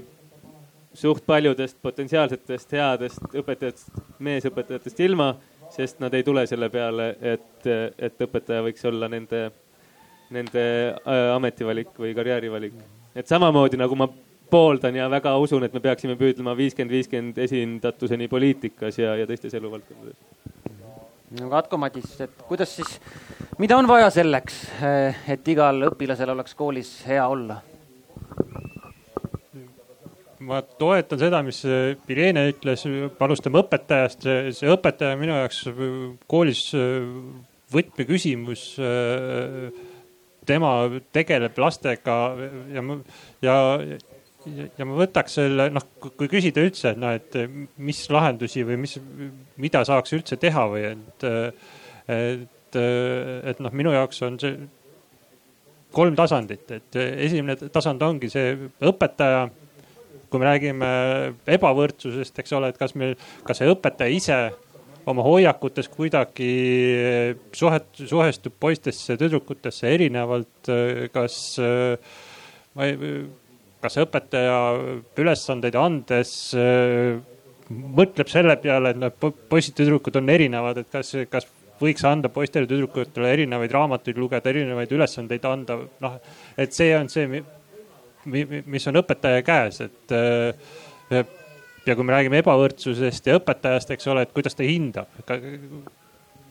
suht paljudest potentsiaalsetest headest õpetajatest, meesõpetajatest ilma, sest nad ei tule selle peale, et, et õpetaja võiks olla nende, nende äh, ametivalik või karjäärivalik. et samamoodi nagu ma pooldan ja väga usun, et me peaksime püüdlema viiskümmend, viiskümmend esindatuseni poliitikas ja, ja teistes eluvaldkondades. no Katko Madis, et kuidas siis, mida on vaja selleks, et igal õpilasel oleks koolis hea olla? Ma toetan seda, mis Irene ütles, alustame õpetajast, see õpetaja minu jaoks koolis võtmeküsimus. tema tegeleb lastega ja, ja, ja ma võtaks selle, noh, kui küsida üldse, et noh, et mis lahendusi või mis, mida saaks üldse teha või et, et, et noh, minu jaoks on see kolm tasandit, et esimene tasand ongi see õpetaja kui me räägime ebavõrdsusest, eks ole, et kas meil, kas see õpetaja ise oma hoiakutes kuidagi suhet, suhestub poistesse, tüdrukutesse erinevalt, kas, ma ei, kas õpetaja ülesandeid andes mõtleb selle peale, et noh, poisid-tüdrukud on erinevad, et kas, kas võiks anda poistele, tüdrukutele erinevaid raamatuid lugeda, erinevaid ülesandeid anda, noh, et see on see, mis on õpetaja käes, et äh, ja kui me räägime ebavõrdsusest ja õpetajast, eks ole, et kuidas ta hindab.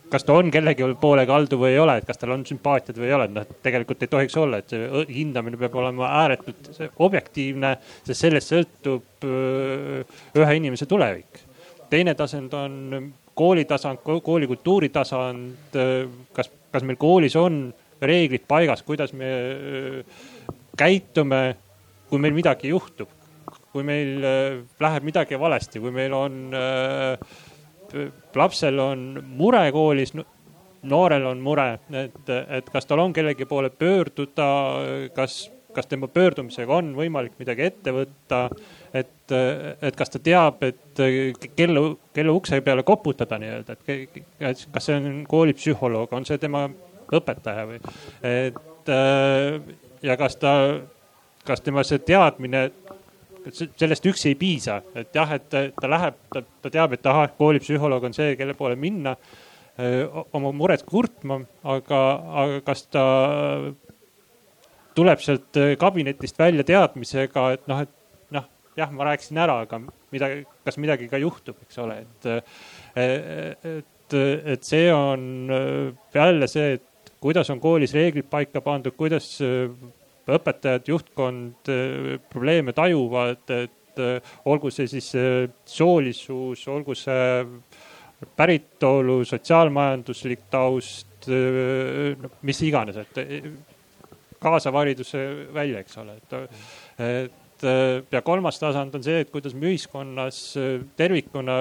kas ta on kellegi poole kaldu või ei ole, et kas tal on sümpaatiad või ei ole, noh tegelikult ei tohiks olla, et see hindamine peab olema ääretult objektiivne, sest sellest sõltub äh, ühe inimese tulevik. teine tasand on koolitasand, kooli kultuuritasand, äh, kas, kas meil koolis on reeglid paigas, kuidas me käitume kui meil midagi juhtub, kui meil äh, läheb midagi valesti, kui meil on äh,, lapsel on mure koolis, noorel on mure, et, et kas tal on kellegi poole pöörduda, kas, kas tema pöördumisega on võimalik midagi ette võtta. et, et kas ta teab, et kelle, kelle ukse peale koputada nii-öelda, et kas see on koolipsühholoog, on see tema õpetaja või, et äh, ja kas ta kas tema see teadmine, sellest üksi ei piisa, et jah, et ta läheb, ta, teab, et ahah, koolipsühholoog on see, kelle poole minna oma muret kurtma, aga, aga kas ta tuleb sealt kabinetist välja teadmisega, et noh, et noh, jah, ma rääkisin ära, aga midagi, kas midagi ka juhtub, eks ole, et, et, et see on jälle see, et kuidas on koolis reeglid paika pandud, kuidas õpetajad, juhtkond eh, probleeme tajuvad, et eh, olgu see siis eh, soolisus, olgu see päritolu, sotsiaalmajanduslik taust, mis iganes, et kaasav hariduse välja, eks ole, et, et ja kolmas tasand on see, et kuidas me ühiskonnas tervikuna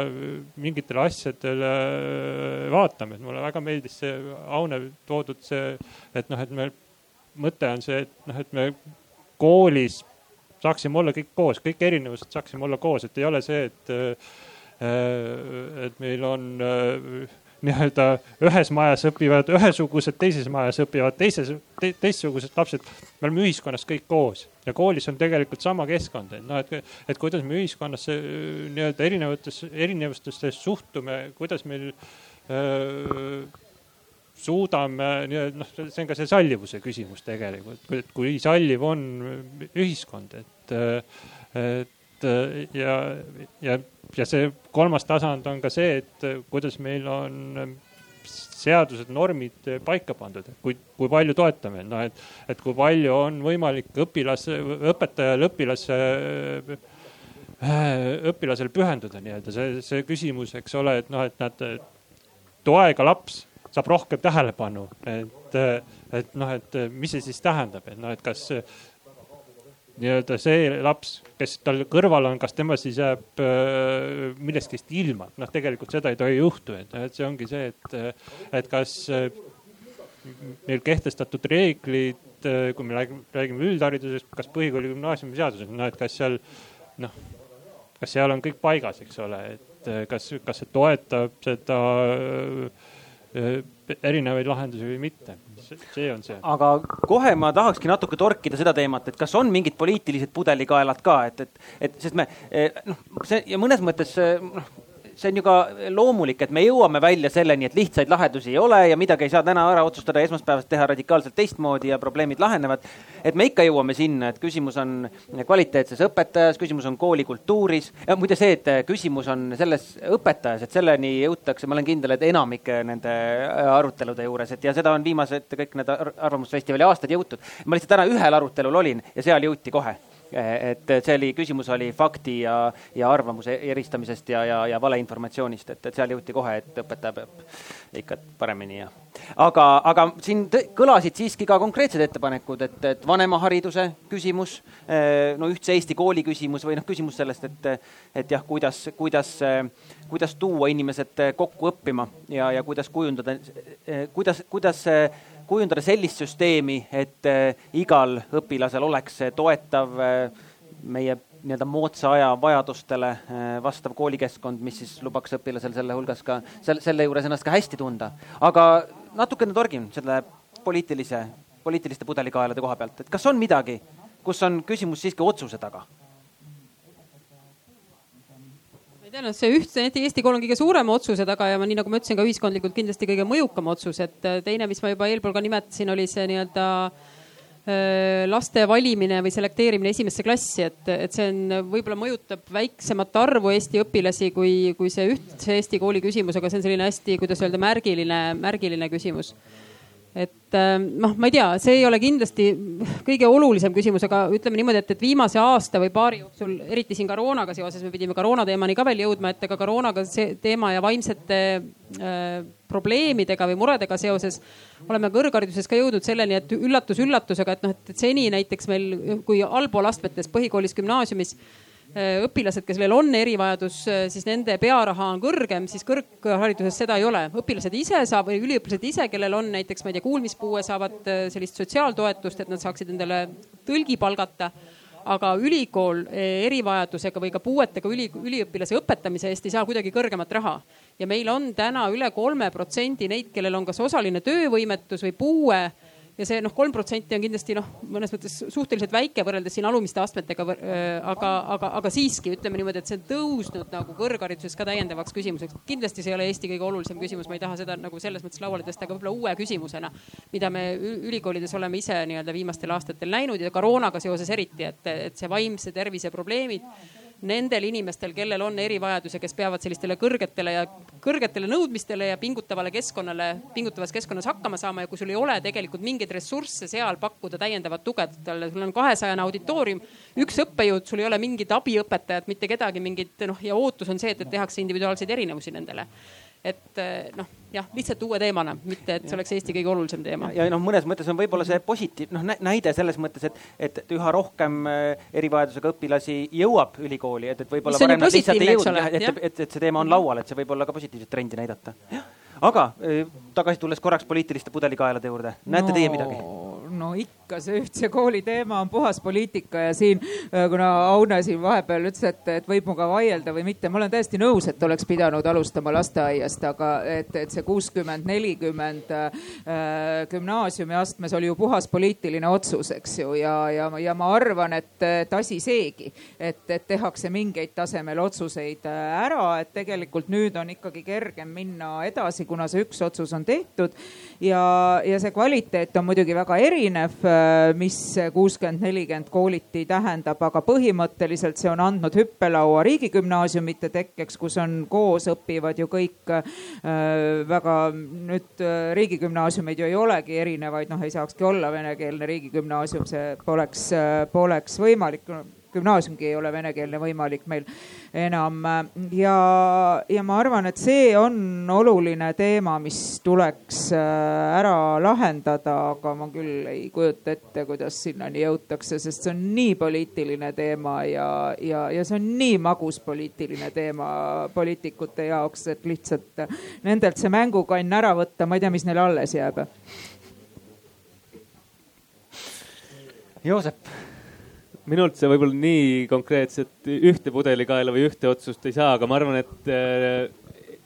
mingitele asjadele vaatame, et mulle väga meeldis see Aune toodud see, et noh, et me mõte on see, et noh, et me koolis saaksime olla kõik koos, kõik erinevused saaksime olla koos, et ei ole see, et, äh, et meil on äh, nii-öelda ühes majas õpivad ühesugused, teises majas õpivad teises te,, teistsugused lapsed. me oleme ühiskonnas kõik koos ja koolis on tegelikult sama keskkond, et noh, et, et kuidas me ühiskonnas äh, nii-öelda erinevates, erinevustesse suhtume, kuidas meil öö, suudame noh, see on ka see sallivuse küsimus tegelikult, et kui salliv on ühiskond, et, et ja, ja, ja see kolmas tasand on ka see, et kuidas meil on seadused, normid paika pandud, et kui, kui palju toetame, noh, et, et kui palju on võimalik õpilase, õpetajal õpilase õpilasel pühenduda nii-öelda. See, see küsimus, eks ole, et noh, et nad, toega laps saab rohkem tähelepanu, et, et noh, et mis see siis tähendab, et noh, et kas nii-öelda see laps, kes tal kõrval on, kas tema siis jääb äh, millestki ilma, noh, tegelikult seda ei tohi juhtuda, et, see ongi see, et, et kas äh, meil kehtestatud reeglid, äh, kui me räägime üldharidusest, kas põhikooli gümnaasiumi seaduses, noh, et kas seal noh, kas seal on kõik paigas, eks ole, et kas, kas see toetab seda äh, erinevaid lahendusi või mitte. see on see. aga kohe ma tahakski natuke torkida seda teemat, et kas on mingid poliitilised pudelikaelad ka, et, et, et sest me noh, see ja mõnes mõttes noh see on ju ka loomulik, et me jõuame välja selleni, et lihtsaid lahendusi ei ole ja midagi ei saa täna ära otsustada, esmaspäevast teha radikaalselt teistmoodi ja probleemid lahenevad. et me ikka jõuame sinna, et küsimus on kvaliteetses õpetajas, küsimus on koolikultuuris ja muide see, et küsimus on selles õpetajas, et selleni jõutakse, ma olen kindel, et enamike nende arutelude juures, et ja seda on viimased kõik need Arvamusfestivali aastad jõutud. ma lihtsalt täna ühel arutelul olin ja seal jõuti kohe et see oli, küsimus oli fakti ja, ja arvamuse eristamisest ja, ja, ja valeinformatsioonist, et, et seal jõuti kohe, et õpetaja peab ikka paremini ja. aga, aga siin kõlasid siiski ka konkreetsed ettepanekud, et, et vanemahariduse küsimus, eh, no ühtse Eesti kooli küsimus või noh, küsimus sellest, et, et jah, kuidas, kuidas, kuidas tuua inimesed kokku õppima ja, ja kuidas kujundada, eh, kuidas, kuidas kujundada sellist süsteemi, et eh, igal õpilasel oleks toetav eh, meie nii-öelda moodsa aja vajadustele eh, vastav koolikeskkond, mis siis lubaks õpilasel selle hulgas ka, selle, selle juures ennast ka hästi tunda. aga natukene torgin selle poliitilise, poliitiliste pudelikaelade koha pealt, et kas on midagi, kus on küsimus siiski otsuse taga tean, et see ühtse Eesti kool on kõige suurema otsuse taga ja ma, nii nagu ma ütlesin, ka ühiskondlikult kindlasti kõige mõjukam otsus, et äh, teine, mis ma juba eelpool ka nimetasin, oli see nii-öelda äh, laste valimine või selekteerimine esimesse klassi, et, et see on, võib-olla mõjutab väiksemat arvu Eesti õpilasi kui, kui see ühtse Eesti kooli küsimus, aga see on selline hästi, kuidas öelda, märgiline, märgiline küsimus et äh, noh, ma ei tea, see ei ole kindlasti kõige olulisem küsimus, aga ütleme niimoodi, et, et viimase aasta või paari jooksul, eriti siin koroonaga seoses, me pidime koroona teemani ka veel jõudma, et ega koroonaga see teema ja vaimsete äh, probleemidega või muredega seoses oleme kõrghariduses ka jõudnud selleni, et üllatus-üllatusega, et noh, et seni näiteks meil, kui allpool astmetes põhikoolis, gümnaasiumis õpilased, kes veel on erivajadus, äh, siis nende pearaha on kõrgem, siis kõrghariduses seda ei ole. õpilased ise saab või üliõpilased ise, kellel on näiteks, ma ei tea, kuulmispuue, saavad äh, sellist sotsiaaltoetust, et nad saaksid endale tõlgi palgata aga ülikool erivajadusega või ka puuetega üli, üliõpilase õpetamise eest ei saa kuidagi kõrgemat raha. ja meil on täna üle kolme protsendi neid, kellel on kas osaline töövõimetus või puue ja see noh, kolm protsenti on kindlasti noh, mõnes mõttes suhteliselt väike võrreldes siin alumiste astmetega, aga, aga, aga siiski ütleme niimoodi, et see on tõusnud nagu kõrghariduses ka täiendavaks küsimuseks. kindlasti see ei ole Eesti kõige olulisem küsimus, ma ei taha seda nagu selles mõttes lauale tõsta, aga võib-olla uue küsimusena, mida me ülikoolides oleme ise nii-öelda viimastel aastatel näinud ja koroonaga seoses eriti, et, et see vaimse tervise probleemid nendel inimestel, kellel on erivajadus ja kes peavad sellistele kõrgetele ja kõrgetele nõudmistele ja pingutavale keskkonnale, pingutavas keskkonnas hakkama saama ja kui sul ei ole tegelikult mingeid ressursse seal pakkuda täiendavat tuge, talle, sul on kahesajane auditoorium, üks õppejõud, sul ei ole mingit abiõpetajat, mitte kedagi, mingit noh ja ootus on see, et, tehakse individuaalseid erinevusi nendele et eh, noh, jah, lihtsalt uue teemana, mitte et see oleks Eesti kõige olulisem teema. ja, noh, mõnes mõttes on võib-olla see positiiv, noh näide selles mõttes, et, et üha rohkem eh, erivajadusega õpilasi jõuab ülikooli, et, et võib-olla varem nad lihtsalt ei jõudnud, et, et, et, et see teema on laual, et see võib olla ka positiivset trendi näidata. aga eh, tagasi tulles korraks poliitiliste pudelikaelade juurde, näete no... teie midagi? no ikka see ühtse kooli teema on puhas poliitika ja siin, äh, kuna Aune siin vahepeal ütles, et, et võib minuga vaielda või mitte, ma olen täiesti nõus, et oleks pidanud alustama lasteaiast, aga et, et see kuuskümmend, nelikümmend äh, gümnaasiumi astmes oli ju puhas poliitiline otsus, eks ju, ja, ja, ja ma arvan, et, et asi seegi, et, et tehakse mingeid tasemel otsuseid äh, ära, et tegelikult nüüd on ikkagi kergem minna edasi, kuna see üks otsus on tehtud ja, ja see kvaliteet on muidugi väga erinev, mis kuuskümmend, nelikümmend kooliti tähendab, aga põhimõtteliselt see on andnud hüppelaua riigigümnaasiumite tekkeks, kus on koos õpivad ju kõik äh, väga nüüd äh, riigigümnaasiumeid ju ei olegi erinevaid, noh ei saakski olla venekeelne riigigümnaasium, see poleks, poleks võimalik gümnaasiumgi ei ole venekeelne võimalik meil enam. ja, ja ma arvan, et see on oluline teema, mis tuleks äh, ära lahendada, aga ma küll ei kujuta ette, kuidas sinnani jõutakse, sest see on nii poliitiline teema ja, ja, ja see on nii magus poliitiline teema poliitikute jaoks, et lihtsalt nendelt see mängukann ära võtta, ma ei tea, mis neile alles jääb. Joosep minult see võib-olla nii konkreetset ühte pudelikaela või ühte otsust ei saa, aga ma arvan, et äh,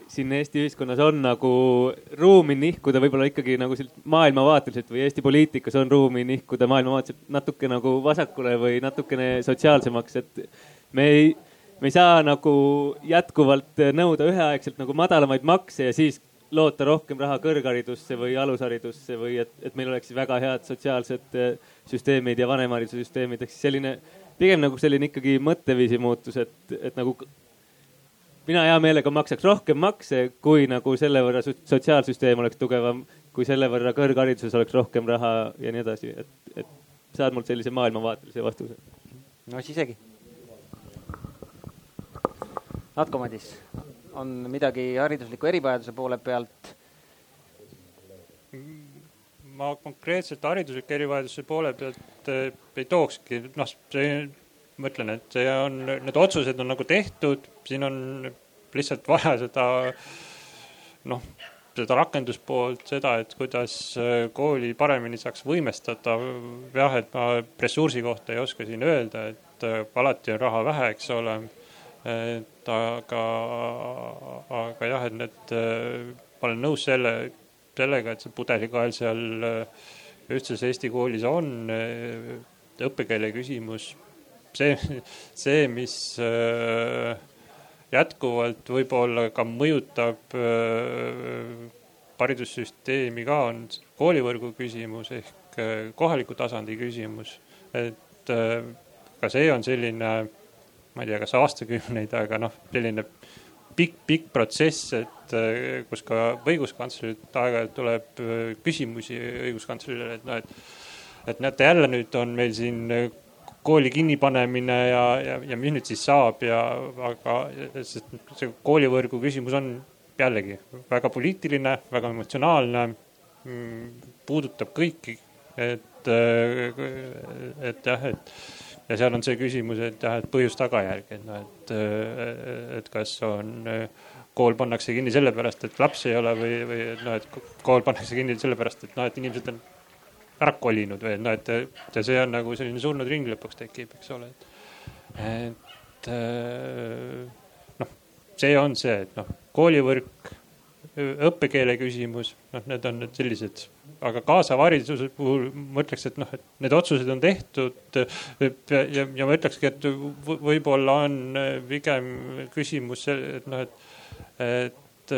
siin Eesti ühiskonnas on nagu ruumi nihkuda võib-olla ikkagi nagu maailmavaateliselt või Eesti poliitikas on ruumi nihkuda maailmavaateliselt natuke nagu vasakule või natukene sotsiaalsemaks, et me ei, me ei saa nagu jätkuvalt nõuda üheaegselt nagu madalamaid makse ja siis loota rohkem raha kõrgharidusse või alusharidusse või et, et meil oleks väga head sotsiaalsed eh, süsteemid ja vanemhariduse süsteemid, ehk siis selline pigem nagu selline ikkagi mõtteviisi muutus, et, et nagu mina hea meelega maksaks rohkem makse, kui nagu selle võrra sotsiaalsüsteem oleks tugevam, kui selle võrra kõrghariduses oleks rohkem raha ja nii edasi, et, et saad mult sellise maailmavaatelise vastuse. no siis isegi. Atko Madis on midagi haridusliku erivajaduse poole pealt? ma konkreetselt haridusliku erivajaduse poole pealt eh, ei tookski, noh, see, mõtlen, et see on, need otsused on nagu tehtud, siin on lihtsalt vaja seda noh, seda rakenduspoolt, seda, et kuidas eh, kooli paremini saaks võimestada. jah, et ma ressursi kohta ei oska siin öelda, et eh, alati on raha vähe, eks ole et aga, aga jah, et need, ma olen nõus selle, sellega, et see pudelikael seal äh, ühtses Eesti koolis on, äh, õppekeele küsimus, see, see, mis äh, jätkuvalt võib-olla ka mõjutab haridussüsteemi ka, on koolivõrgu küsimus ehk kohaliku tasandi küsimus. et ka see on selline ma ei tea, kas aastakümneid, aga noh, selline pikk, pikk protsess, et äh, kus ka õiguskantslerilt aeg-ajalt tuleb äh, küsimusi õiguskantslerile, et noh, et, et näete, jälle nüüd on meil siin äh, kooli kinnipanemine ja, ja, ja mis nüüd siis saab ja, aga sest see koolivõrgu küsimus on jällegi väga poliitiline, väga emotsionaalne, mm, puudutab kõiki, et, et jah, et ja seal on see küsimus, et jah, et põhjus-tagajärg, et noh, et, et kas on, kool pannakse kinni sellepärast, et lapsi ei ole või, või et noh, et kool pannakse kinni sellepärast, et noh, et inimesed on ära kolinud või et noh, et ja see on nagu selline surnud ring lõpuks tekib, eks ole. et noh, see on see, et noh, koolivõrk, õppekeele küsimus, noh, need on nüüd sellised aga kaasava hariduse puhul ma ütleks, et noh, et need otsused on tehtud ja, ja, ja ma ütlekski, et võib-olla on pigem küsimus, et noh, et, et,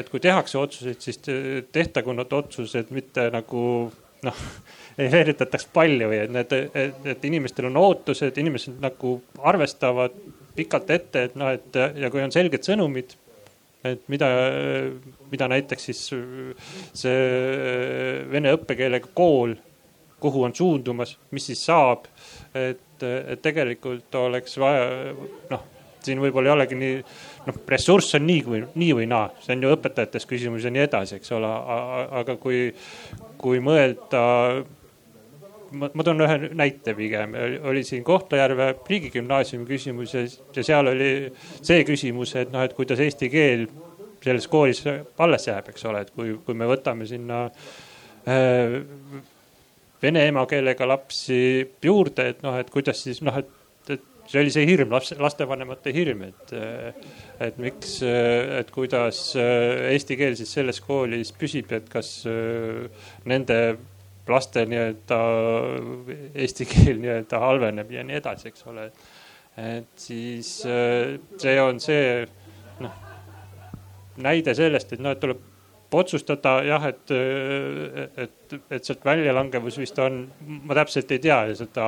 et kui tehakse otsuseid, siis tehtagu need otsused mitte nagu noh, (laughs) ei veeretataks või et need, et, et inimestel on ootused, inimesed nagu arvestavad pikalt ette, et noh, et ja kui on selged sõnumid et mida, mida näiteks siis see vene õppekeelega kool, kuhu on suundumas, mis siis saab. et, et tegelikult oleks vaja, noh, siin võib-olla ei olegi nii, noh, ressurss on nii kui, nii või naa, see on ju õpetajates küsimus ja nii edasi, eks ole, aga kui, kui mõelda ma, ma toon ühe näite pigem, oli siin Kohtla-Järve riigigümnaasiumi küsimus ja, ja seal oli see küsimus, et noh, et kuidas eesti keel selles koolis alles jääb, eks ole, et kui, kui me võtame sinna äh, vene emakeelega lapsi juurde, et noh, et kuidas siis noh, et, et see oli see hirm, laps, lastevanemate hirm, et, et miks, et kuidas eesti keel siis selles koolis püsib, et kas nende laste nii-öelda eesti keel nii-öelda halveneb ja nii edasi, eks ole. et siis äh, see on see noh, näide sellest, et noh, et tuleb otsustada jah, et, et, et sealt väljalangevus vist on, ma täpselt ei tea seda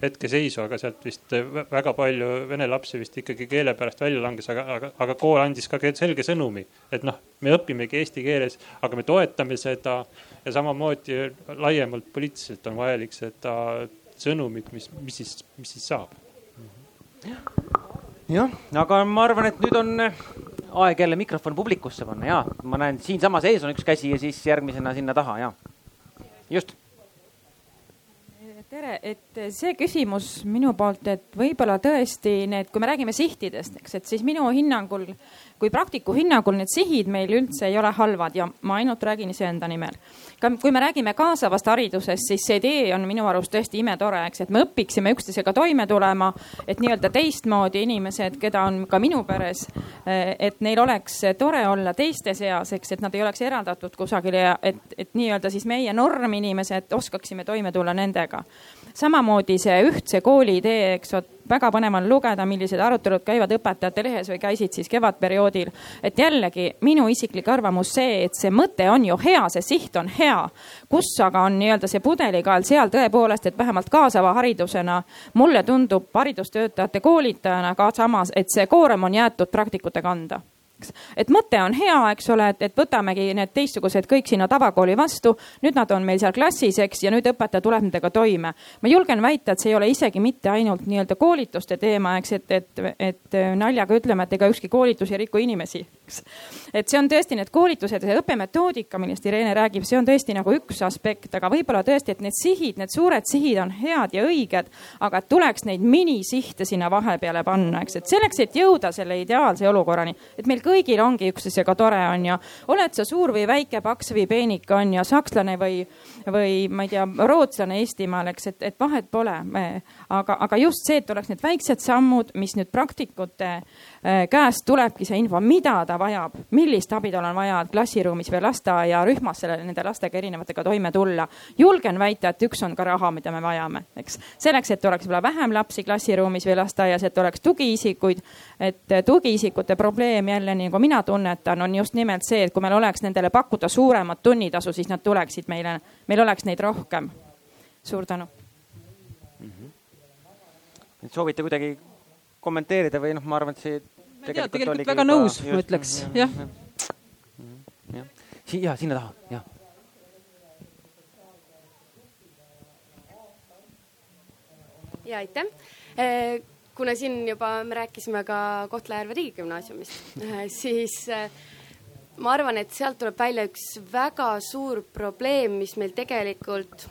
hetkeseisu, aga sealt vist väga palju vene lapsi vist ikkagi keele pärast välja langes, aga, aga, aga kool andis ka selge sõnumi, et noh, me õpimegi eesti keeles, aga me toetame seda ja samamoodi laiemalt poliitiliselt on vajalik seda sõnumit, mis, mis siis, mis siis saab. jah, aga ma arvan, et nüüd on aeg jälle mikrofon publikusse panna ja ma näen siinsamas ees on üks käsi ja siis järgmisena sinna taha ja just. tere, et see küsimus minu poolt, et võib-olla tõesti need, kui me räägime sihtidest, eks, et siis minu hinnangul, kui praktiku hinnangul need sihid meil üldse ei ole halvad ja ma ainult räägin iseenda nimel. Ka kui me räägime kaasavast haridusest, siis see idee on minu arust tõesti imetore, eks, et me õpiksime üksteisega toime tulema, et nii-öelda teistmoodi inimesed, keda on ka minu peres, et neil oleks tore olla teiste seas, eks, et nad ei oleks eraldatud kusagile ja et, et nii-öelda siis meie norminimesed oskaksime toime tulla nendega samamoodi see ühtse kooli idee, eks, vot väga põnev on lugeda, millised arutelud käivad õpetajate lehes või käisid siis kevadperioodil. et jällegi minu isiklik arvamus see, et see mõte on ju hea, see siht on hea. kus aga on nii-öelda see pudelikael seal tõepoolest, et vähemalt kaasava haridusena mulle tundub haridustöötajate koolitajana ka samas, et see koorem on jäetud praktikute kanda. Et mõte on hea, eks ole, et, et võtamegi need teistsugused kõik sinna tavakooli vastu. nüüd nad on meil seal klassis, eks, ja nüüd õpetaja tuleb nendega toime. ma julgen väita, et see ei ole isegi mitte ainult nii-öelda koolituste teema, eks, et, et, et naljaga ütleme, et ega ükski koolitus ei riku inimesi, eks. et see on tõesti need koolitused ja see õppemetoodika, millest Irene räägib, see on tõesti nagu üks aspekt, aga võib-olla tõesti, et need sihid, need suured sihid on head ja õiged, aga tuleks neid minisihte sinna vahepeale panna, eks, et selleks, et jõuda selle ideaalse olukorrani, et meil kõigil ongi üksteisega tore, on ju. oled sa suur või väike, paks või peenik, on ju, sakslane või, või ma ei tea, rootslane Eestimaal, eks, et, et vahet pole. aga, aga just see, et oleks need väiksed sammud, mis nüüd praktikute äh, käest tulebki see info, mida ta vajab, millist abi tal on vaja klassiruumis või lasteaiarühmas selle, nende lastega erinevatega toime tulla. julgen väita, et üks on ka raha, mida me vajame, eks. selleks, et oleks võib-olla vähem lapsi klassiruumis või lasteaias, et oleks tugiisikuid, et tugiisikute probleem jälle nagu mina tunnetan, on just nimelt see, et kui meil oleks nendele pakkuda suuremat tunnitasu, siis nad tuleksid meile, meil oleks neid rohkem. suur tänu mm. -hmm. soovite kuidagi kommenteerida või noh, ma arvan, et see ma ei tea, tegelikult väga nõus, ma ütleks, jah. jah, ja sinna taha, jah. ja aitäh eh, kuna siin juba me rääkisime ka Kohtla-Järve riigigümnaasiumist, siis äh, ma arvan, et sealt tuleb välja üks väga suur probleem, mis meil tegelikult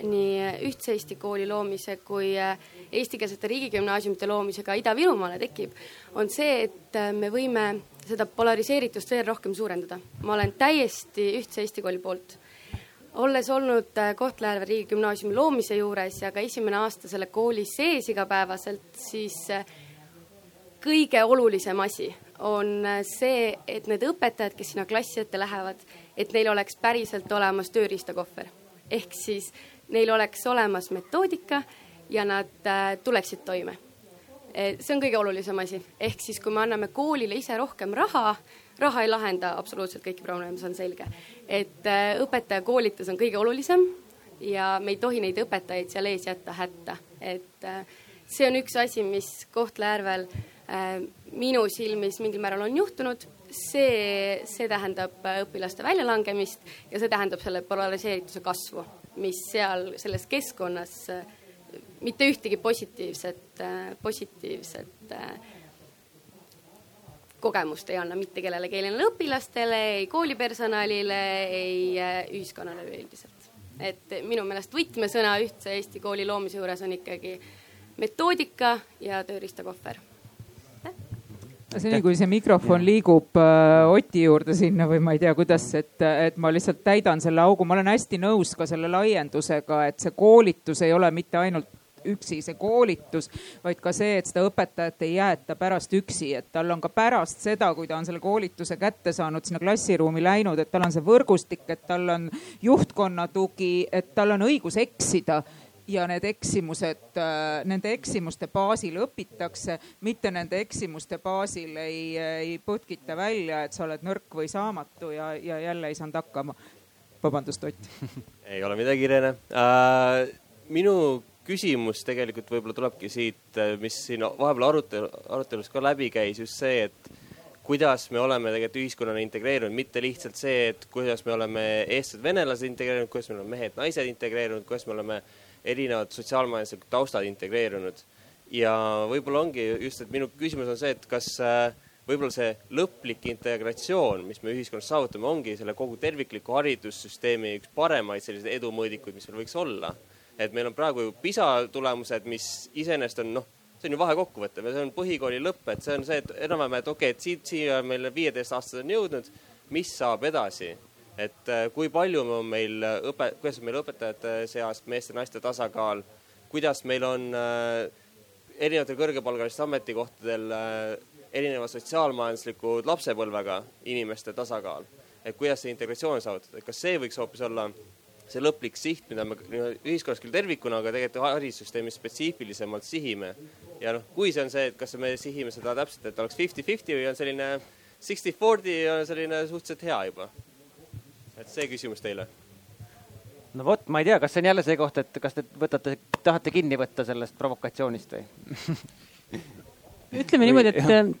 nii ühtse Eesti kooli loomise kui äh, eestikeelsete riigigümnaasiumite loomisega Ida-Virumaale tekib, on see, et äh, me võime seda polariseeritust veel rohkem suurendada. ma olen täiesti ühtse Eesti kooli poolt olles olnud äh, Kohtla-Järve riigigümnaasiumi loomise juures ja ka esimene aasta selle kooli sees igapäevaselt, siis äh, kõige olulisem asi on see, et need õpetajad, kes sinna klassi ette lähevad, et neil oleks päriselt olemas tööriistakohver. ehk siis neil oleks olemas metoodika ja nad tuleksid toime. see on kõige olulisem asi, ehk siis kui me anname koolile ise rohkem raha, raha ei lahenda absoluutselt kõiki probleeme, see on selge. et äh, õpetajakoolitus on kõige olulisem ja me ei tohi neid õpetajaid seal ees jätta hätta, et äh, see on üks asi, mis Kohtla-Järvel äh, minu silmis mingil määral on juhtunud. see, see tähendab õpilaste väljalangemist ja see tähendab selle polariseerituse kasvu, mis seal selles keskkonnas mitte ühtegi positiivset, positiivset kogemust ei anna mitte kellelegi, ei õpilastele, ei koolipersonalile, ei äh, ühiskonnale üleüldiselt. et minu meelest võtmesõna ühtse Eesti kooli loomise juures on ikkagi metoodika ja tööriistakohver seni, kui see mikrofon liigub äh, Oti juurde sinna või ma ei tea, kuidas, et, et ma lihtsalt täidan selle augu, ma olen hästi nõus ka selle laiendusega, et see koolitus ei ole mitte ainult üksi see koolitus, vaid ka see, et seda õpetajat ei jäeta pärast üksi, et tal on ka pärast seda, kui ta on selle koolituse kätte saanud, sinna klassiruumi läinud, et tal on see võrgustik, et tal on juhtkonna tugi, et tal on õigus eksida ja need eksimused, äh, nende eksimuste baasil õpitakse, mitte nende eksimuste baasil ei, ei põtkita välja, et sa oled nõrk või saamatu ja, ja jälle ei saanud hakkama. vabandust, Ott (laughs) ei ole midagi, Irene äh,. minu küsimus tegelikult võib-olla tulebki siit, mis siin vahepeal arutelu, arutelus ka läbi käis, just see, et kuidas me oleme tegelikult ühiskonnana integreerunud, mitte lihtsalt see, et kuidas me oleme eestlased, venelased integreerunud, kuidas me oleme mehed-naised integreerunud, kuidas me oleme erinevad sotsiaalmajanduslikud taustad integreerunud. ja võib-olla ongi just, et minu küsimus on see, et kas äh, võib-olla see lõplik integratsioon, mis me ühiskonnas saavutame, ongi selle kogu tervikliku haridussüsteemi üks paremaid selliseid edumõõdikuid, mis meil võiks olla et meil on praegu ju PISA tulemused, mis iseenesest on noh, see on ju vahekokkuvõte see on põhikooli lõpp, et see on see, et enam-vähem, et okei okay,, et siit siia meil viieteistaastased on jõudnud, mis saab edasi et äh, kui palju on meil õpe, kuidas on meil õpetajate seas meeste-naiste tasakaal, kuidas meil on äh, erinevatel kõrgepalgalistel ametikohtadel äh, erineva sotsiaalmajandusliku lapsepõlvega inimeste tasakaal, et kuidas see integratsioon saavutada, et kas see võiks hoopis olla see lõplik siht, mida me ühiskonnas küll tervikuna, aga tegelikult haridussüsteemis spetsiifilisemalt sihime. ja noh, kui see on see, et kas me sihime seda täpselt, et oleks fifty-fifty või on selline sixty-forty on selline suhteliselt hea juba. Et see küsimus teile. No vot, ma ei tea, kas see on jälle see koht, et kas te võtate, tahate kinni võtta sellest provokatsioonist või? Ütleme niimoodi, et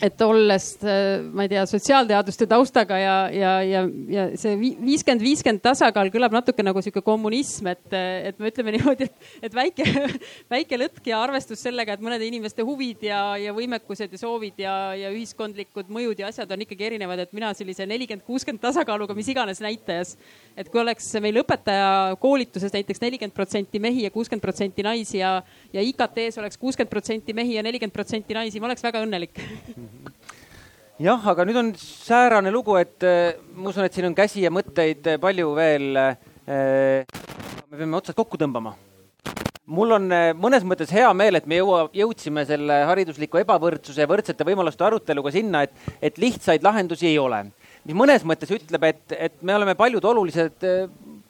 et olles, äh, ma ei tea, sotsiaalteaduste taustaga ja, ja, ja, ja see viiskümmend, viiskümmend tasakaal kõlab natuke nagu sihuke kommunism, et, et me ütleme (laughs) niimoodi, et, et väike, väike lõtk ja arvestus sellega, et mõnede inimeste huvid ja, ja võimekused ja soovid ja, ja ühiskondlikud mõjud ja asjad on ikkagi erinevad, et mina sellise nelikümmend, kuuskümmend tasakaaluga mis iganes näitajas. et kui oleks meil õpetaja koolituses näiteks nelikümmend protsenti mehi ja kuuskümmend protsenti naisi ja, ja IKT-s oleks kuuskümmend protsenti mehi ja nelikümmend protsenti naisi, ma oleks väga õnnelik (laughs) jah, aga nüüd on säärane lugu, et äh, ma usun, et siin on käsi ja mõtteid äh, palju veel. Äh, me peame otsad kokku tõmbama. mul on mõnes mõttes hea meel, et me jõua, jõudsime selle haridusliku ebavõrdsuse ja võrdsete võimaluste aruteluga sinna, et, et lihtsaid lahendusi ei ole. mis mõnes mõttes ütleb, et, et me oleme paljud olulised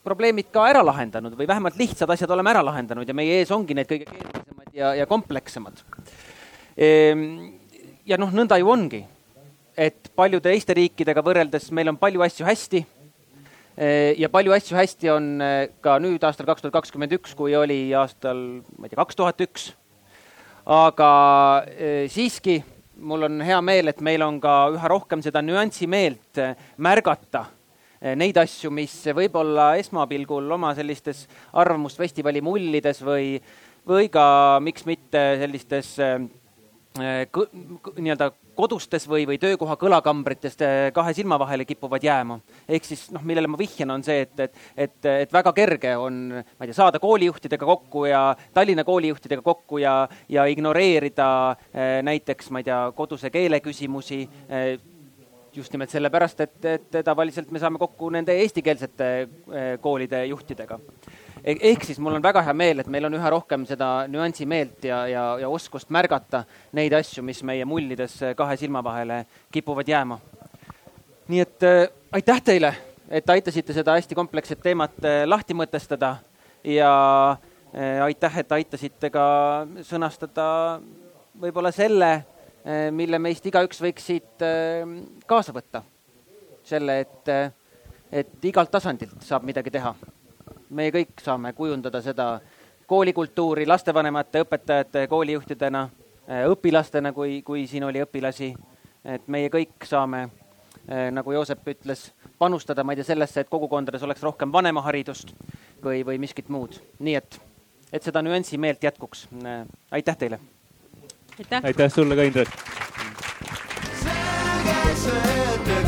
probleemid ka ära lahendanud või vähemalt lihtsad asjad oleme ära lahendanud ja meie ees ongi need kõige keerulisemad ja, ja komplekssemad. Ehm, ja noh, nõnda ju ongi et paljude teiste riikidega võrreldes meil on palju asju hästi. ja palju asju hästi on eh, ka nüüd aastal kaks tuhat kakskümmend üks, kui oli aastal, ma ei tea, kaks tuhat üks. aga eh, siiski mul on hea meel, et meil on ka üha rohkem seda nüansimeelt eh, märgata neid asju, mis võib-olla esmapilgul oma sellistes arvamusfestivali mullides või, või ka miks mitte sellistes nii-öelda kodustes või, või töökoha kõlakambrites kahe silma vahele kipuvad jääma. ehk siis noh, millele ma vihjan, on see, et, et, et, et väga kerge on, ma ei tea, saada koolijuhtidega kokku ja Tallinna koolijuhtidega kokku ja, ja ignoreerida eh, näiteks, ma ei tea, koduse keele küsimusi just nimelt sellepärast, et, et tavaliselt me saame kokku nende eestikeelsete koolide juhtidega ehk siis mul on väga hea meel, et meil on üha rohkem seda nüansimeelt ja, ja, ja oskust märgata neid asju, mis meie mullides kahe silma vahele kipuvad jääma. nii et äh, aitäh teile, et aitasite seda hästi kompleksset teemat äh, lahti mõtestada ja äh, aitäh, et aitasite ka sõnastada võib-olla selle äh,, mille meist igaüks võiks siit äh, kaasa võtta. selle, et, et igalt tasandilt saab midagi teha meie kõik saame kujundada seda koolikultuuri lastevanemate, õpetajate, koolijuhtidena, äh, õpilastena, kui, kui siin oli õpilasi. et meie kõik saame, äh, nagu Joosep ütles, panustada, ma ei tea, sellesse, et kogukondades oleks rohkem vanemaharidust või, või miskit muud. nii et, et seda nüansi meelt jätkuks. Äh, aitäh teile. aitäh, aitäh sulle ka, Indrek. selge see, ega